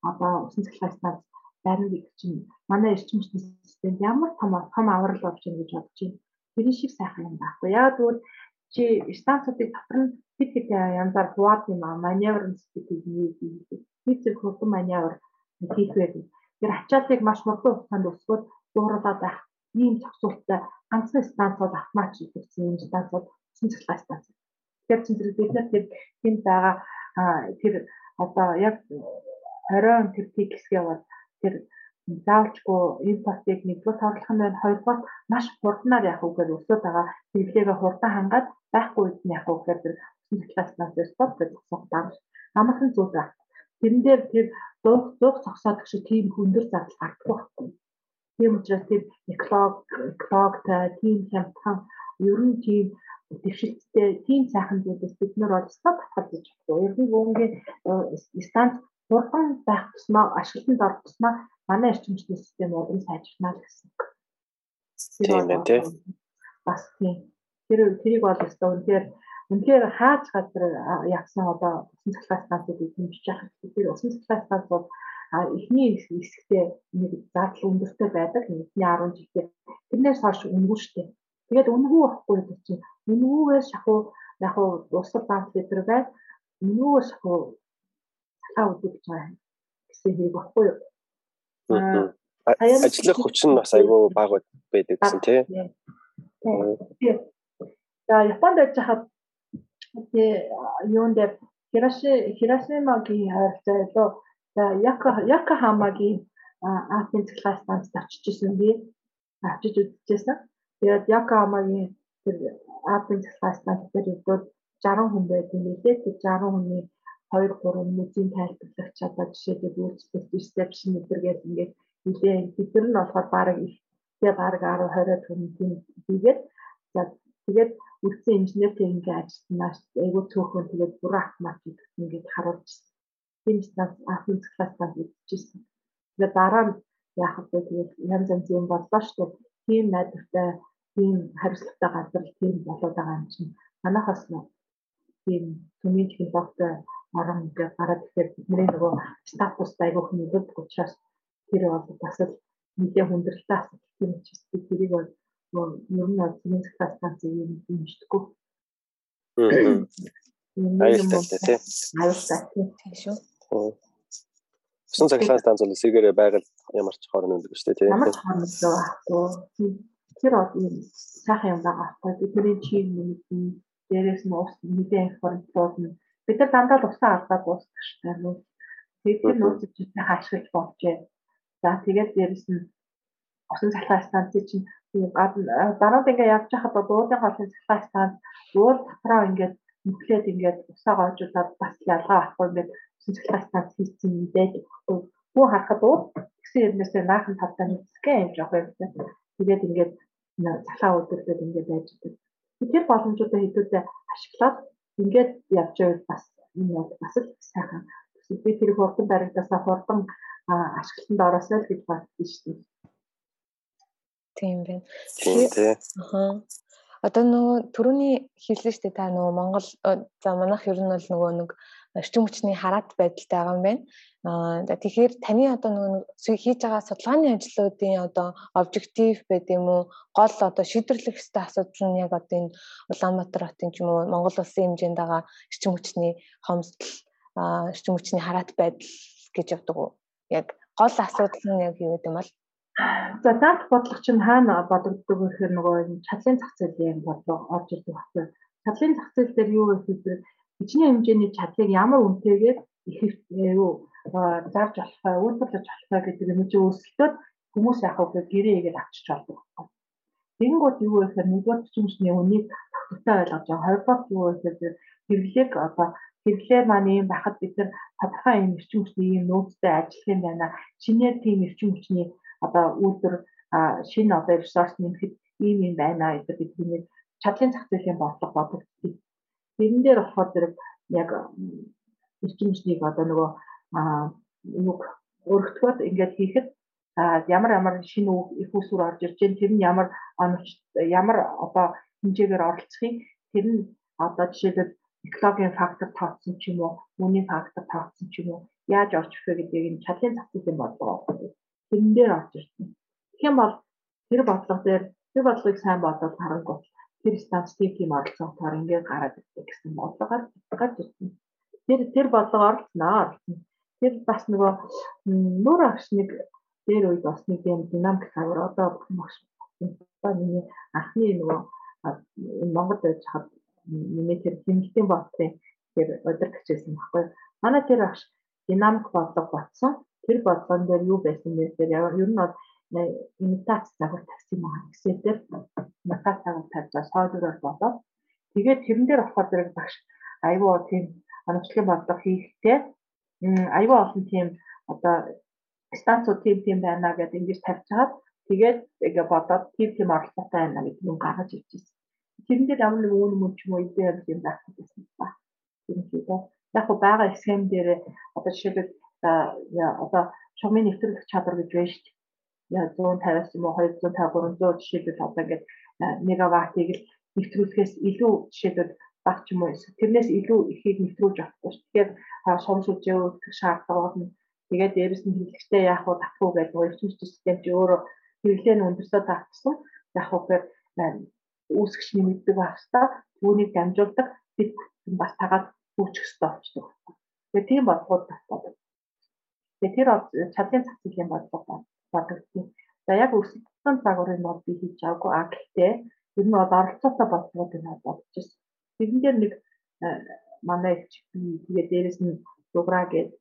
одоо усан цахилгаан станц барина гэдэг чинь манай эрчим хүчний системд ямар том том аврал болж байна гэж бодож байна. Тэр шиг сайхан юм байхгүй. Яг тэгвэл чи станцуудыг татвар нь хэд хэд янзаар хуваад юм аа маневр стратеги нэг зэрэг хурдан маневр хийх байдаг. Тэр ачааллыг маш хурдан хугацаанд өсгөөд дууруулаад байх ийм зохицуулттай ганцхан станцууд автомат хийгдсэн юм станцууд усан цэцлэг станц. Тэгэхээр чинь бид нар тэр тэнд байгаа тэр одоо яг оройн тэр пик хэсгээ бол тэр заавчгүй импортыг нэгдүгээр торлох нь байна. Хоёрдугаар маш хурднаар явах үгээр өсөд байгаа хэрэглээгээ хурдан хангаад байхгүй үед нь явах үгээр тэр усан цэцлэгнээс спорт гэж зогсохдаа амархан зүйл байна. Тэрэн дээр тэр зуух зуух зогсоод гэж тийм хөндөр зардал гардаг байхгүй. Тийм учраас тэр эколог экологтой тийм хямдхан ер нь тийм дэвшилттэй тийм сайхан зүйлээс бид нар стат татгалж чадахгүй. Ер нь гүнгийн э, станц хурдан байх тусмаа ашиглалтанд орох тусмаа манай эрчим хүчний систем уран сайжирнаа гэсэн. Тийм байна тий. Бас тийм. Тэр тэрийг бол өстой үнээр үнээр хааж газар ягсан одоо усан цахилгаан станцуудыг хэмжиж явах. Тэр усан цахилгаан станцууд а эхний хэсэгтээ нэг зардал өндөртэй байдаг. Эхний 10 жилдээ тэрнээс хойш үнгүй штэ. Тэгээд үнгүй байхгүй гэдэг чинь үнгүйгээр шахуу яг уу усал банк литр байд үнгүйгээр шахуу цалаа үзүүлж байгаа гэсэн хэрэг баггүй юу? Ажлах хүч нь бас айгүй бага байдаг гэсэн тий. За Японд байж хаад тий юунд Хираши Хиросимагийн харилцаа за Яка Якохамагийн аасын цэглээс станцд очиж исэн би авчиж үзчихсэн. Тэгээд Якохамагийн тэр аасын цэглээс станц дээр өгдөө 60 хүн байдаг нэлээ. Тэр 60 хүний 2 3 мөзийн тайлбарлагч одоо жишээлбэл үйлчлэгч reception гэдэргээд ингээд нэлээ нар нь болохоор баг ихтэй баг 10 20 хүнийн хийгээд за тэгээд үлдсэн инженер техникийн ажилтнаас айгуу төөхөн тэгээд буруу автомат ингээд харуулж тийм станц аасын класстаа хийчихсэн. Тэгээд дараа нь яахад тэгээд янз янз юм боллоо шүү дээ. Тийм найдвартай, тийм хариуцлагатай газар тийм болоод байгаа юм чинь манайхаас нь тийм төмийн технологитой орон ингээд гараад ихээр бидний нөгөө статус айгуу хэмжээд учраас тэр бол бас л нэгэн хүндрэлтэй асуудал юм чи би тэрийг бол ер нь цэгийн захиа станцыг юм дэмждэггүй. Аюултай тий. Аюултай тийм шүү. Усан цаглаа станц бол эсэргээрээ байгаль ямар ч хорон өндөг шүү дээ тий. Ямар ч хорон байхгүй. Тэр бол юм сайхан юм байгаа байхгүй. Бидний чийг мэдэн дээрээс нь ус мэдээ информацууд нь бид нар дандаа л усаа алдаад дуусгах шүү дээ. Тэгээд тэр нууцыг жишээ хаашгилж болжээ. За тэгээд дээрэс нь усан цахилгаан станцыг чинь дараад ингээ явж байхад дуудын холын цахилгаан станц уул татраа ингээд нүклээд ингээд усаа гоожуулаад бас ялгаа авахгүй ингээд станц хийсэн юм байдаг байхгүй. Хүү харахад уу гэсэн юмнээсээ наахан тавтаа нэгсгэ юм жоох юм. Тэгээд ингээд цахилгаан үүдэлээд ингээд байж байгаа. Тэр боломжуудаа хэдүүлээ ашиглаад ингээд явж байвал бас энэ бас л сайхан. Би тэр хурдан баригдасаа хурдан ашиглалтанд ороосоо л гэж бодсон шүү дээ. Тийм байна. Тэгэхээр аа одоо нөгөө түрүүний хэлсэн шүү дээ та нөгөө Монгол за манайх ер нь бол нөгөө нэг эрчим хүчний хараат байдалтай байгаа юм байна. Аа тэгэхээр таны одоо нөгөө хийж байгаа судалгааны ажлуудын одоо обжектив байд юм уу? Гол одоо шийдвэрлэх ёстой асуудал нь яг одоо энэ Улаанбаатар хотын ч юм уу Монгол улсын хэмжээнд байгаа эрчим хүчний хомсдол эрчим хүчний хараат байдал гэж явдаг уу? яг гол асуудал нь яг юу гэдэг юм бол За дат бодлого чинь хаана бодогддог вэ гэхээр нөгөө чадлын зах зээлийн бодлого орж ирдэг баггүй. Чадлын зах зээл дээр юу вэ гэхээр бичний хэмжээний чадлыг ямар үнэтэйгээр их юу зарж болохгүй, үйлдвэрлэж болохгүй гэдэг юм чи өсөлтөд хүмүүс яг хөө гэрээгээд авчиж болдог. Тэгэнгүүт юу вэ гэхээр нэгдүгээр хүчмжний үнийг тогтвортой ойлгож байгаа. Хоёрдугаар юу вэ гэхээр хэрэглээг одоо хэрэглээ маань юм байхад бид нар тодорхой юм эрчим хүчний юм нөөцтэй ажиллах юм байна. Шинээр тийм эрчим хүчний одоо үйлдвэр шинэ одоо ресурс нэмэхэд ийм юм байна гэдэг бид нэг чадлын зах зээлийн бодлого бодогдчих. Тэрэн дээр болохоор зэрэг яг эрчим хүчнийг одоо нөгөө юг өргөтгөөд ингээд хийхэд ямар ямар шинэ их усүр орж ирж байна тэр нь ямар оновч ямар одоо хэмжээгээр оролцохыг тэр нь одоо жишээлбэл экологийн фактор тооцсон ч юм уу үнийн фактор тооцсон ч юм уу яаж орж ирэх вэ гэдгийг энэ чадлын зах зээлийн бодлого тэрэн дээр орж ирсэн. Тэгэх юм бол тэр бодлого дээр тэр бодлогыг сайн бодоод харангуут тэр статистик тийм оролцоотоор ингээд гараад ирдэг гэсэн бодлогоор гарч ирсэн. Тэр тэр бодлого оролцсноо оролцсон. Тэр бас нөгөө нүүр агш нэг дээр үед бас нэг юм динамик цагаар одоо багш ба миний анхны нөгөө Монгол байж хад миний тэр хэмжлэлийн бодлын тэр гिचсэн баггүй. Манай тэр багш динамик бодлого батсан. Тэр бодлогон дээр юу байсан бэ гэхээр ер нь бол имитац загвар тавьсан юм аа. Excel дээр имитац загвар тавьжаа сойдороор болоод тэгээд тэрэн дээр болохоор зэрэг багш аюу тийм оновчлын бодлого хийхдээ аюу олон тийм одоо станцууд тийм тийм байна гэдэг ингэж тавьж хагаад тэгээд ингээ бодоод тийм тийм оролцоотой байна гэдэг юм гаргаж ирчихсэн. Тэрэн дээр ямар нэг үн мөн ч юм уу идея юм байх гэсэн ба. Тийм үү. Яг го байгаа схем дээр одоо жишээлбэл одоо шугамын нэвтрүүлэх чадвар гэж байна шүү дээ. Яа 150-аас юм уу 250 300 жишээлбэл одоо ингээд мегаваттыг л нэвтрүүлэхээс илүү жишээлбэл баг ч юм уу тэрнээс илүү ихийг нэвтрүүлж авахгүй шүү. Тэгэхээр шугам сүжээ өгөх шаардлага нь Тэгээд дээрэс нь хэрэглэгчтэй яах вэ тах уу гэдэг эрчим систем чи өөрөө хэрэглээ нь өндөрсөө таацсан. Яг үгээр үүсгчний мэддэг байх хэвээр түүнийг дамжуулдаг бид бас тагаад хөгжих хэрэгтэй болчихдог. Тэгээд тийм бодлогод бас бодог. Тэгээд тэр чадлын зах зээлийн бодлого бодогдсон. За яг өсөлтсөн загварыг бол би хийж аваагүй. А гэхдээ ер нь бол оролцоотой бодлогод нь бодож ирсэн. Тэрэн дээр нэг манай их би тэгээд дээрэс нь дуграа гэдэг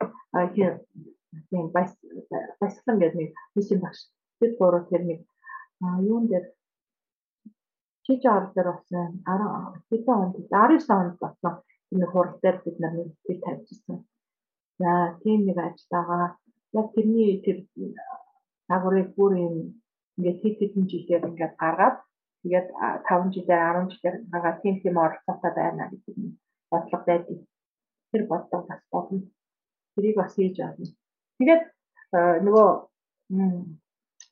тийм баясгалан гэдэг нэг мишин багш. Бид гурав тэр нэг юун дээр чиж ар дээр болсон 10 хэдэн онд 19 онд болсон энэ хурал дээр бид нар нэг хэл тавьчихсан. За тийм нэг ажиллагаа яг тэрний тэр агуурыг бүр юм ингээд хэд хэдэн жилээр ингээд гаргаад тэгээд 5 жилээр 10 жилээр гаргаад тийм тийм оролцоотой байна гэдэг нь бодлого байдаг. Тэр бодлого бас болно. Тэрийг бас хийж авна. Тэгээд нөгөө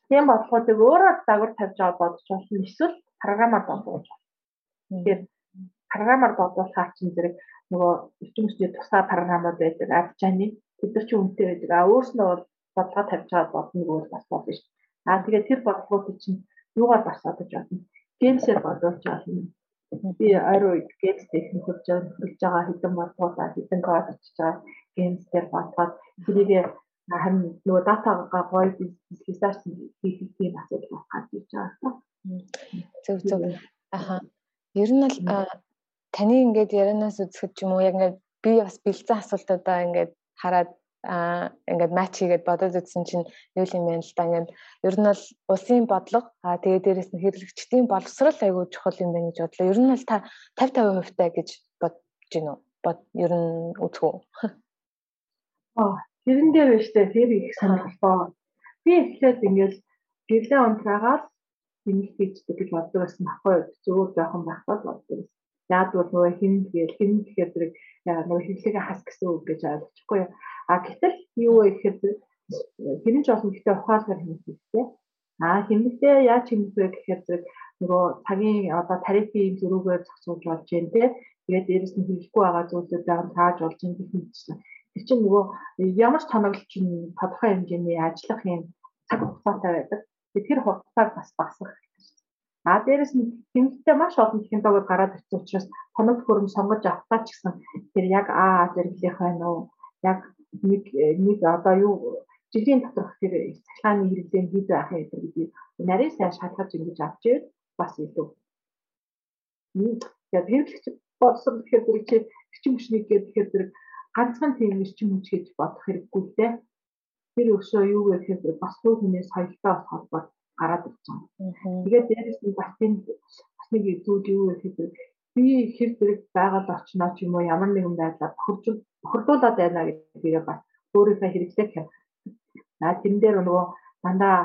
тийм бодлогуудыг өөрөө дагвар тавьж аваад бодож болно. Эсвэл програмаар бодож. Тэгэхээр програмаар бодуулахаар чинь зэрэг нөгөө хүчний тусгай програмууд байдаг. Арчааны тэд нар чинь үнэтэй байдаг. А өөрснөө бол бодлого тавьж аваад бодно гэвэл бас болно шүү. А тэгээд тэр бодлогуудыг чинь юугаар бас бодож байна. Геймсээр бодож байна. Би ойроо геймс техник хурж байгаа хэдэн бодлогоо хэдэн код хийж байгаа геймсээр бодоход тэрийг харин нөгөө датагаа гоё ресерч хийх тийм асуудал гарч ирж байгаа. Зөв зөв. Аха. Ер нь бол таны ингээд ярианаас үзэхэд ч юм уу яг ингээд би бас бэлдсэн асуултуудаа ингээд хараад а ингээд матч хийгээд бодоод үзсэн чинь юу юм бэ л да ингээд ер нь бол улсын бодлого а тэгээ дээрэс нь хэрэглэгчдийн боловсрал айгүй чухал юм байна гэж бодлоо. Ер нь бол та 50 50% таа гэж бодож гин үү? Бод ер нь үзэх үү? Аа Тэрэн дээр байна штэ тэр их сонирхолтой. Би эхлээд ингээл гэрлээ унтраагаад тэмэл хийдэг гэж боддог байсан байхгүй зүгээр жоохон байхгүй боддог. Яг бол нөгөө хин гээл хин гэхээр зэрэг нөгөө хэвлэгээ хас гэсэн үг гэж ойлгочихгүй. А гэтэл юу вэ гэхээр хинэн ч олон гэхдээ ухаалгаар хэмждэг. А хэмнэлтэй яаж хэмжих вэ гэхээр зэрэг нөгөө цагийн одоо тарифын зөрүүгээр зохицуулж болж байна те. Тэгээд дээрэс нь хэрэггүй байгаа зүйлүүд байгаа тааж болж байна гэх мэтчлэн Тэр чинь нөгөө ямар ч тоноглол чинь тодорхой хэмжээний ажиллах юм цаг хугацаатай байдаг. Тэр хугацааг бас багасгах. А дээрэс нь тэмдэгтээ маш олон технологиуд гараад ирсэн учраас тоног хөрөм сонгож авахтаа ч гэсэн тэр яг аа зэрэглэх байна уу? Яг нэг нэг одоо юу жилийн доторх тэр цахилгааны хэрэглээ хэд байх юм гэдэг нарийн сайн шалгаж ингэж авч ивэл бас илүү. Тэгээд хэрэглэгч болсон гэхээр зэрэг чи хүчний хүчнийг гэхээр зэрэг ганцхан тийм эрчим хүч гэж бодох хэрэггүй л дээ. Тэр өшөө юу гэхээр бас бүх хүний соёлтой холбоо гараад ирж байгаа. Тэгээд дээрэс нь бас тийм бас нэг зүйл юу гэхээр би хэр зэрэг байгаль орчноо ч юм уу ямар нэгэн байдлаар бохирдуулаад байна гэдгийг бас өөрийнхөө хэрэглээ хям. За тэн дээр нөгөө дандаа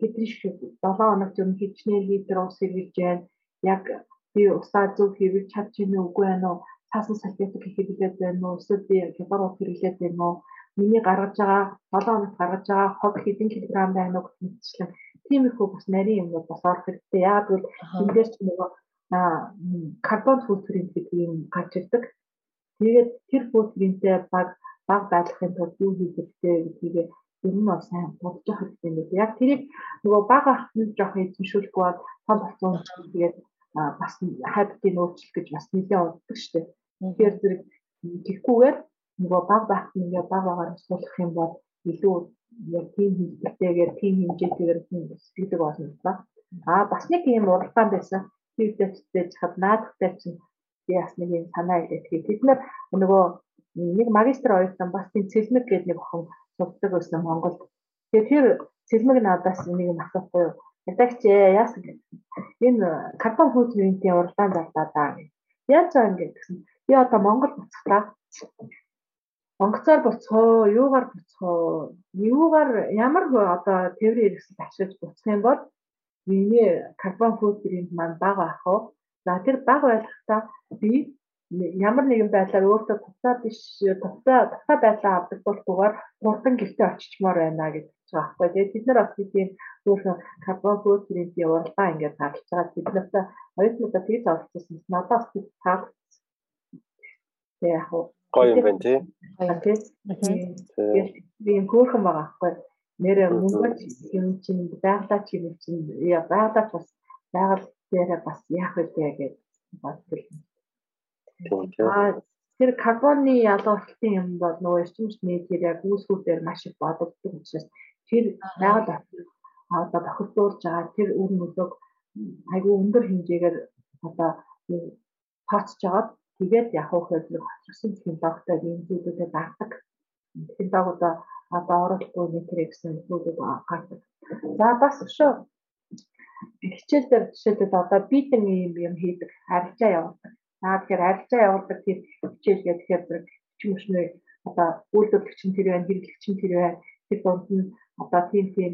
хэдэн шиг 7 хоног зөв хичнээн литр ус хэрэгж байна. Яг би усаа зөв байна уу үгүй байна уу? Цаасан салфетик хэрэглээд байна уу? Эсвэл би хялбар ус хэрэглээд байна уу? Миний гаргаж байгаа 7 хоногт гаргаж байгаа хог хэдэн килограмм байна уу гэх мэтчлэн тиймэрхүү бас нарийн юмнууд бас орох хэрэгтэй. Яг бол энэ дээр ч нөгөө карбон футпринт гэдэг юм гарч ирдэг. Тэгээд тэр футпринтээ баг баг байдлахын тулд юу хийх хэрэгтэй гэдгийг ер нь бол сайн бодож явах хэрэгтэй юм. Яг тэрийг нөгөө баг ахын жоох эзэмшүүлэхгүй бол тол болсон тэгээд бас хайптыг өөрчлөх гэж бас нэлээд уддаг шүү дээ. Тэгэхээр зэрэг тэгхгүйгээр нөгөө баг байх нь ингээ баг багаар суулгах юм бол илүү яг тийм хэлбэртэйгээр тийм хэмжээтэйгээр сэтгэдэг болно ба. Аа бас нэг юм уралдаан байсан. Фиддэстэй хад наадахтай чинь би бас нэг юм санаа илээ. Тэгэхээр бид нар нөгөө нэг магистр оюутан бас тийм цэлмэг гэдэг нэг охин сурдаг байсан Монголд. Тэгээ тэр цэлмэг надаас нэг юм асуухгүй юу? Ядагч яасан гэсэн. Энэ карбон футпринтийн уралдаан зарлаа даа. Яаж байгаа юм гэсэн. Би одоо Монгол буцахтаа онгоцоор буцхоо, юугаар буцхоо, юугаар ямар одоо тээврийн хэрэгсэл ашиглаж буцах юм бол миний карбон футпринт маань бага ах уу. За тэр бага байхтаа би ямар нэгэн байдлаар өөртөө туцаа биш туцаа туцаа байдлаа авдаг болтугаар хурдан гэртээ очичмоор байна гэж байгаа байхгүй. Тэгээд бид нар бас тийм өөрхөн карбон футпринтийн уралдаан ингээд зарлж байгаа. Бид нартай оюутнуудаа тэгж оролцсон. Надаас тэг таалагдсан. Тэг яг гоё юм байна тий. Тэгээд би хөөрхөн байгаа байхгүй. Нэрээ мөнгөч юм чинь байгалаа чи юм чинь яа байгалаа ч бас байгаль дээр бас яах вэ гэж боддог. Тэр карбоны ялгалтын юм бол нөгөө эрчим хүчний тэр яг үүсгүүдээр маш их бодогддог учраас тэр байгаль одоо бохирдуулж байгаа тэр үр нөлөөг айгүй өндөр хэмжээгээр одоо тооцож байгаа Тэгээд яг хөөр хоцорсон технологитой ийм зүйлүүдэд гардаг. Технологиудаа одоо оролцоо нэтэр гэсэн зүйлүүд гардаг. За бас өшөө хичээл дээр жишээлбэл одоо битэн юм юм хийдэг, арилжаа явуулдаг. Аа тэгэхээр арилжаа явуулдаг тийм хичээл гэхээр зэрэг чимшнээ одоо үйлдвэрлэгч нь тэр байна, хэрэглэгч нь тэр байна. Тэр дунд нь одоо тийм тийм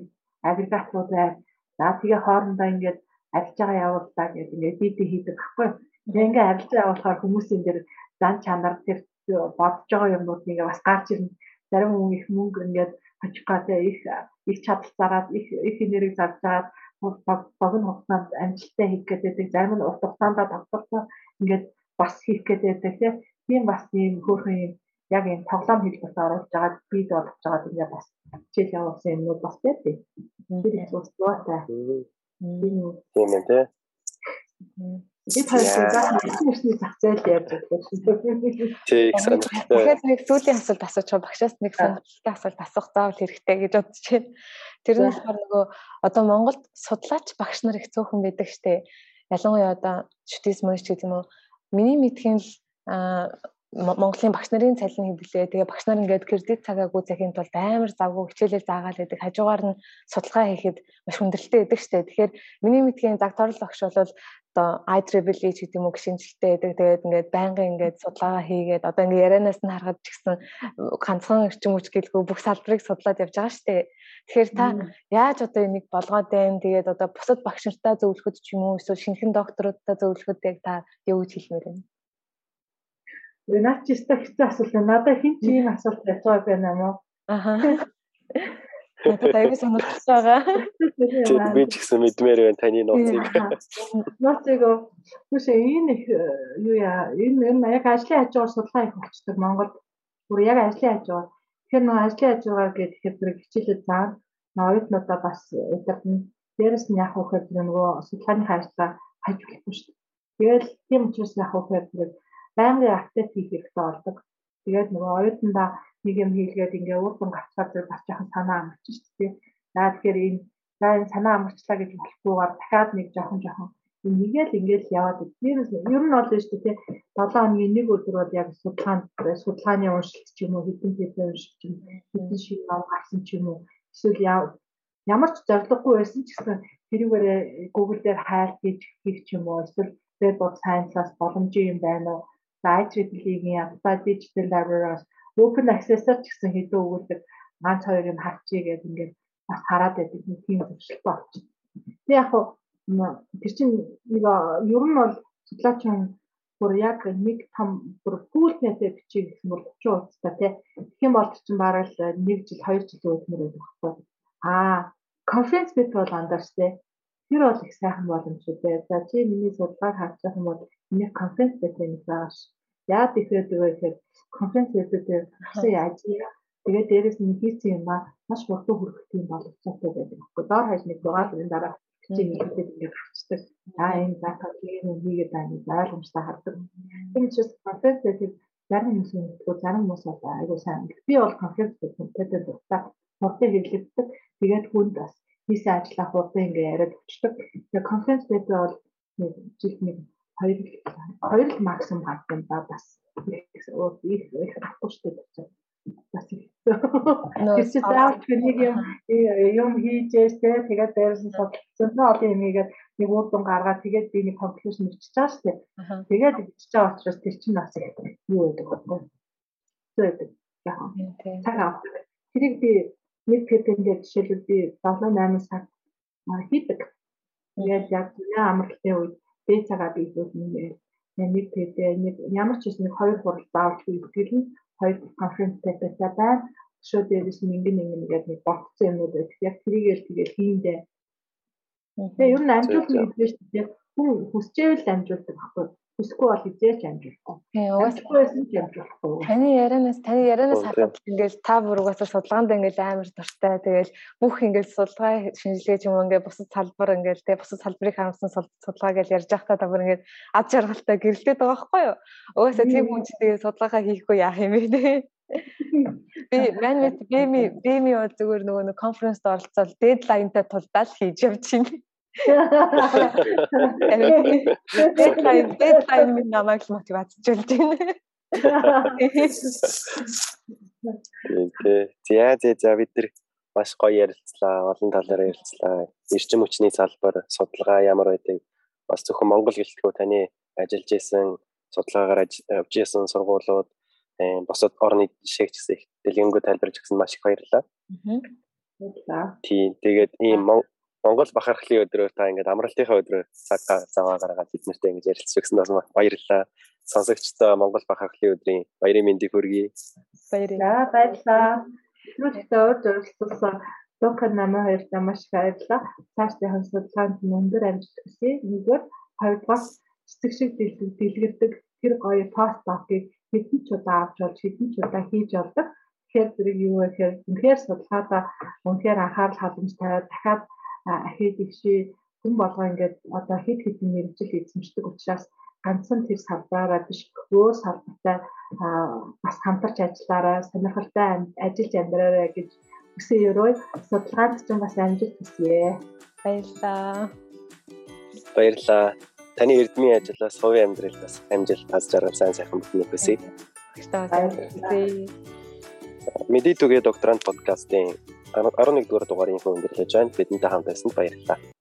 агрегатууд байна. За тэгээ хоорондоо ингээд арилжаагаа явуулдаг гэдэг ингээд битэн хийдэг баггүй. Тэгээ ингээ арилжаа явуулахаар хүмүүсийн дээр зан чанар тэр бодож байгаа юмнууд ингээ бас гарч ирнэ. Зарим хүн их мөнгө ингээд гэдэг их их чадал зараад их их энерги зарж байгаа богино хугацаанд амжилттай хийх гэдэг зарим нь урт хугацаанд давтарсан ингээд бас хийх гэдэг тийм бас ийм хөөрхөн юм яг энэ тоглоом хэлбэрт оруулж байгаа бий болгож байгаа ингээ бас хичээл явуулсан юмнууд бас байдаг. Тэр их ус дуутай. Тийм ээ тий. Би хоёрын заахны зах зээл яаж байдаг. Тэг сонирхолтой. Тэгэхээр нэг зүйлийн асуулт асууж байгаа багшаас нэг сонирхолтой асуулт асуух заавал хэрэгтэй гэж бодож байна. Тэр нь болохоор нөгөө одоо Монголд судлаач багш нар их цөөхөн байдаг штэ. Ялангуяа одоо шүтээс мөч гэдэг юм уу. Миний мэдхийн л Монголын багш нарын цалин хэвлээ. Тэгээ багш нар ингээд кредит цагаагүй захын тулд амар завгүй хичээлэл заагаал байдаг. Хажуугаар нь судалгаа хийхэд маш хүндрэлтэй байдаг штэ. Тэгэхээр миний мэдхийн заг торол багш бол одоо IEEE ч гэдэг юм уу гişинчлэлтэй байдаг. Тэгээд ингээд байнгын ингээд судалгаа хийгээд одоо ингээд ярианаас нь харахад ч гэсэн ганцхан эрчим хүч гэлгүй бүх салбарыг судлаад явж байгаа штэ. Тэгэхээр та яаж одоо энийг болгоод байна? Тэгээд одоо бусад багш нартай зөвлөхөд ч юм уу эсвэл шинэхэн докторуудтай зөвлөхөд яг та юу гэж хэлмээр байна? Наад чи өстой хэцүү асуулт байна. Надад хин ч ийм асуулт байгаа байна мó. Аха. Надад аягүй сонирхолтой байгаа. Би ч гэсэн мэдмээр байна таны нууцыг. Нууцыг үгүй энэ их юу яа энэ энэ яг ажлын хажуугаар судалгаа их болчдөг Монголд. Бүр яг ажлын хажуугаар. Тэгэхээр нөгөө ажлын хажуугаар гэхээр зэрэг хичээлээ заа. Оюутнуудаа бас удирдна. Дээрэс нь яг хөөхөр нөгөө судалгааны ажлаа хажуулахгүй шүү дээ. Тэгэл тийм учраас яг хөөхөр зэрэг байнгын апдейт хийх хэрэгтэй болдог. Тэгээд нөгөө оюутандаа нэг юм хийлгээд ингээ уурсан гацгаар зэрэг бас жоохон санаа амарч шүү дээ. Наа тэгэхээр энэ за энэ санаа амарчлаа гэж болохгүйгээр дахиад нэг жоохон жоохон Нэгэл ингээл яваад тэр ер нь бол шүү дээ 7 хоногийн нэг өдөр бол яг судалгаанд судалгааны уншилт ч юм уу хэдэн пейпер уншилт ч юм хэдэн шиг ном гарсан ч юм уу эсвэл ямар ч зориггүй байсан ч гэсэн тэрүүгээрээ Google дээр хайл хийж хийх ч юм уу эсвэл Web of Science-аас боломжийн юм байна уу? IEEE-ийн Applied Digital Library-аас Open Access-аар ч гэсэн хэдэн өгүүлдэг ганц хоёр юм харчий гэдэг ингээд бас хараад байдаг нэг тийм зөвшөлт болчих. Тэг яг тэр чинь нэг ер нь бол судлаачин бүр яг нэг том бүр full page бичиг гэсэн бол 30 утастай тий. Тэгэх юм бол чинь бараг л 1 жил 2 жил өдмөр байдаг байхгүй. Аа, конференц бит бол андаарч тий. Тэр бол их сайхан боломжтой бай. За чи миний судалгааг харж байгаа юм бол миний конференц бит нэг байгаа ш. Яа тэгэхээр гэхээр конференц битээр хасаа яаж Тэгээд дээрэс нь хийсэн юм аа маш хурдан хүрэх тийм боломжтой байдаг. Доор хаяж нэг дугаар энэ дараа чинь хэлээд ингээд гарчдаг. Аа энэ закат ийм хийгээд байна ойлгомжтой хардаг. Тийм учраас конференц гэдэг зарим хүмүүс мэдгүй зарим хүмүүс бол айгуу сайн. Би бол конференц гэдэг дуртай хурдан хэрэглэгддэг. Тэгээд хүнд бас хийсэн ажлаа хурдан ингээд яриад өчтдөг. Тэгээд конференц гэдэг бол нэг жилд нэг хоёр хоёр л максимум гардаг ба бас их их их авахгүй дээ бас Тэс заавч нэг юм юм хийжээс тэгээд дээрээс нь судалсан олон юм ийгээд нэг үр дүн гаргаад тэгээд би нэг конклюжн бичиж байгаа шүү дээ. Тэгээд бичиж байгаа учраас тэр чинь бас юу байдаг вэ? Байдаг? Яг цаг авах. Тэрийг би нэг пэпэндээ жишээлбэл би 7 8 сар хийдэг. Тэгээд яг амралтын үед дээд цагаа биелүүлнэ нэг пэпэ нэг ямар ч юм нэг хоёр хурал заавал хийх нь хоёр конференц пэпэтэй байна. Өшөө дээрээс нэгэн нэгэн ингээд нэг ботцсон юмуд байдаг. Яг тэрийгээр тэгээд хийндээ. Тэгээ ер нь амжилт мэдээж шүү дээ. Хүн хүсчээвэл амжилтдаг баггүй Хүсэхгүй бол хизээч. Тийм угаасаа байсан ч амжуулахгүй. Таны ярианаас таны ярианаас харахад ингээл та бүр угаасаа судалгаанд ингээл амар дуртай. Тэгэл бүх ингээл судалгаа шинжилгээ ч юм уу ингээл бусад салбар ингээл тэг бусад салбарыг харамсан судалгаа гэж ярьж байхдаа та бүр ингээд ад жаргалтай гэрэлтээд байгаа байхгүй юу? Угаасаа тийм хүн чинь тэгээ судалгаагаа хийхгүй яах юм бэ те? Би манайд бими бими зүгээр нөгөө нэг конференцд оролцоод дедлайнтай тулдаал хийж явчихна. Дедлайн дедлайн минь намайг мотивацжуулж байна. Тэгээ тэгээ за бид нар маш гоё ярилцлаа, олон талаар ярилцлаа. Эрчим хүчний салбар, судалгаа ямар байдаг? Бас зөвхөн Монгол гэлтгүү таны ажиллаж исэн судалгаагаар явж исэн сургуулиуд, босод орны жишээг ч гэсэн их дэлгэнгүй тайлбарж өгсөн маш их баярлалаа. Аа. Тийм. Тэгээд ийм Монгол бахархлын өдрөөр та ингээд амралтынхаа өдрөөр цаг заваа гаргаад бид нартай ингэж ярилцж өгсөн бас баярлалаа. Сонсогчдоо Монгол бахархлын өдрийн баярын мэндийг хүргэе. Баярлалаа. Баярлалаа. Түрүүтэй урд уралцсан Докер намаа хоёрт маш их баярлалаа. Цаашдын судалгаанд өндөр амжилт хүсье. Нэгдүгээр хоёрдугаар цэцэг шиг дэлгэрдэг тэр гоё пост докийг хэдэн ч удаа авч болж хэдэн ч удаа хийж болдог. Тэгэхээр зэрэг юу вэ гэхээр үнэхээр судалгаадаа үнэхээр анхаарал халамж тавиад дахиад ахид ихшээ хүн болгоо ингээд одоо хэд хэдэн мэрэгжил эзэмшдэг учраас ганцхан тэр салбараараа биш өөр салбартай бас хамтарч ажиллаарай сонирхолтой ажиллаж амьдраарай гэж үсэн өрөө судалгаанд ч бас амжилт хүсье. Баярлалаа. Баярлалаа. Таны эрдмийн ажлаас хувийн амьдралаас амжилт тас жаргал сайн сайхан бүхнийг хүсье. Баярлалаа. Мэдээ түгээ докторант подкастын 11 дугаар дугаарын өндөрлөж байна. Бидэнтэй хамт байсан баярлалаа.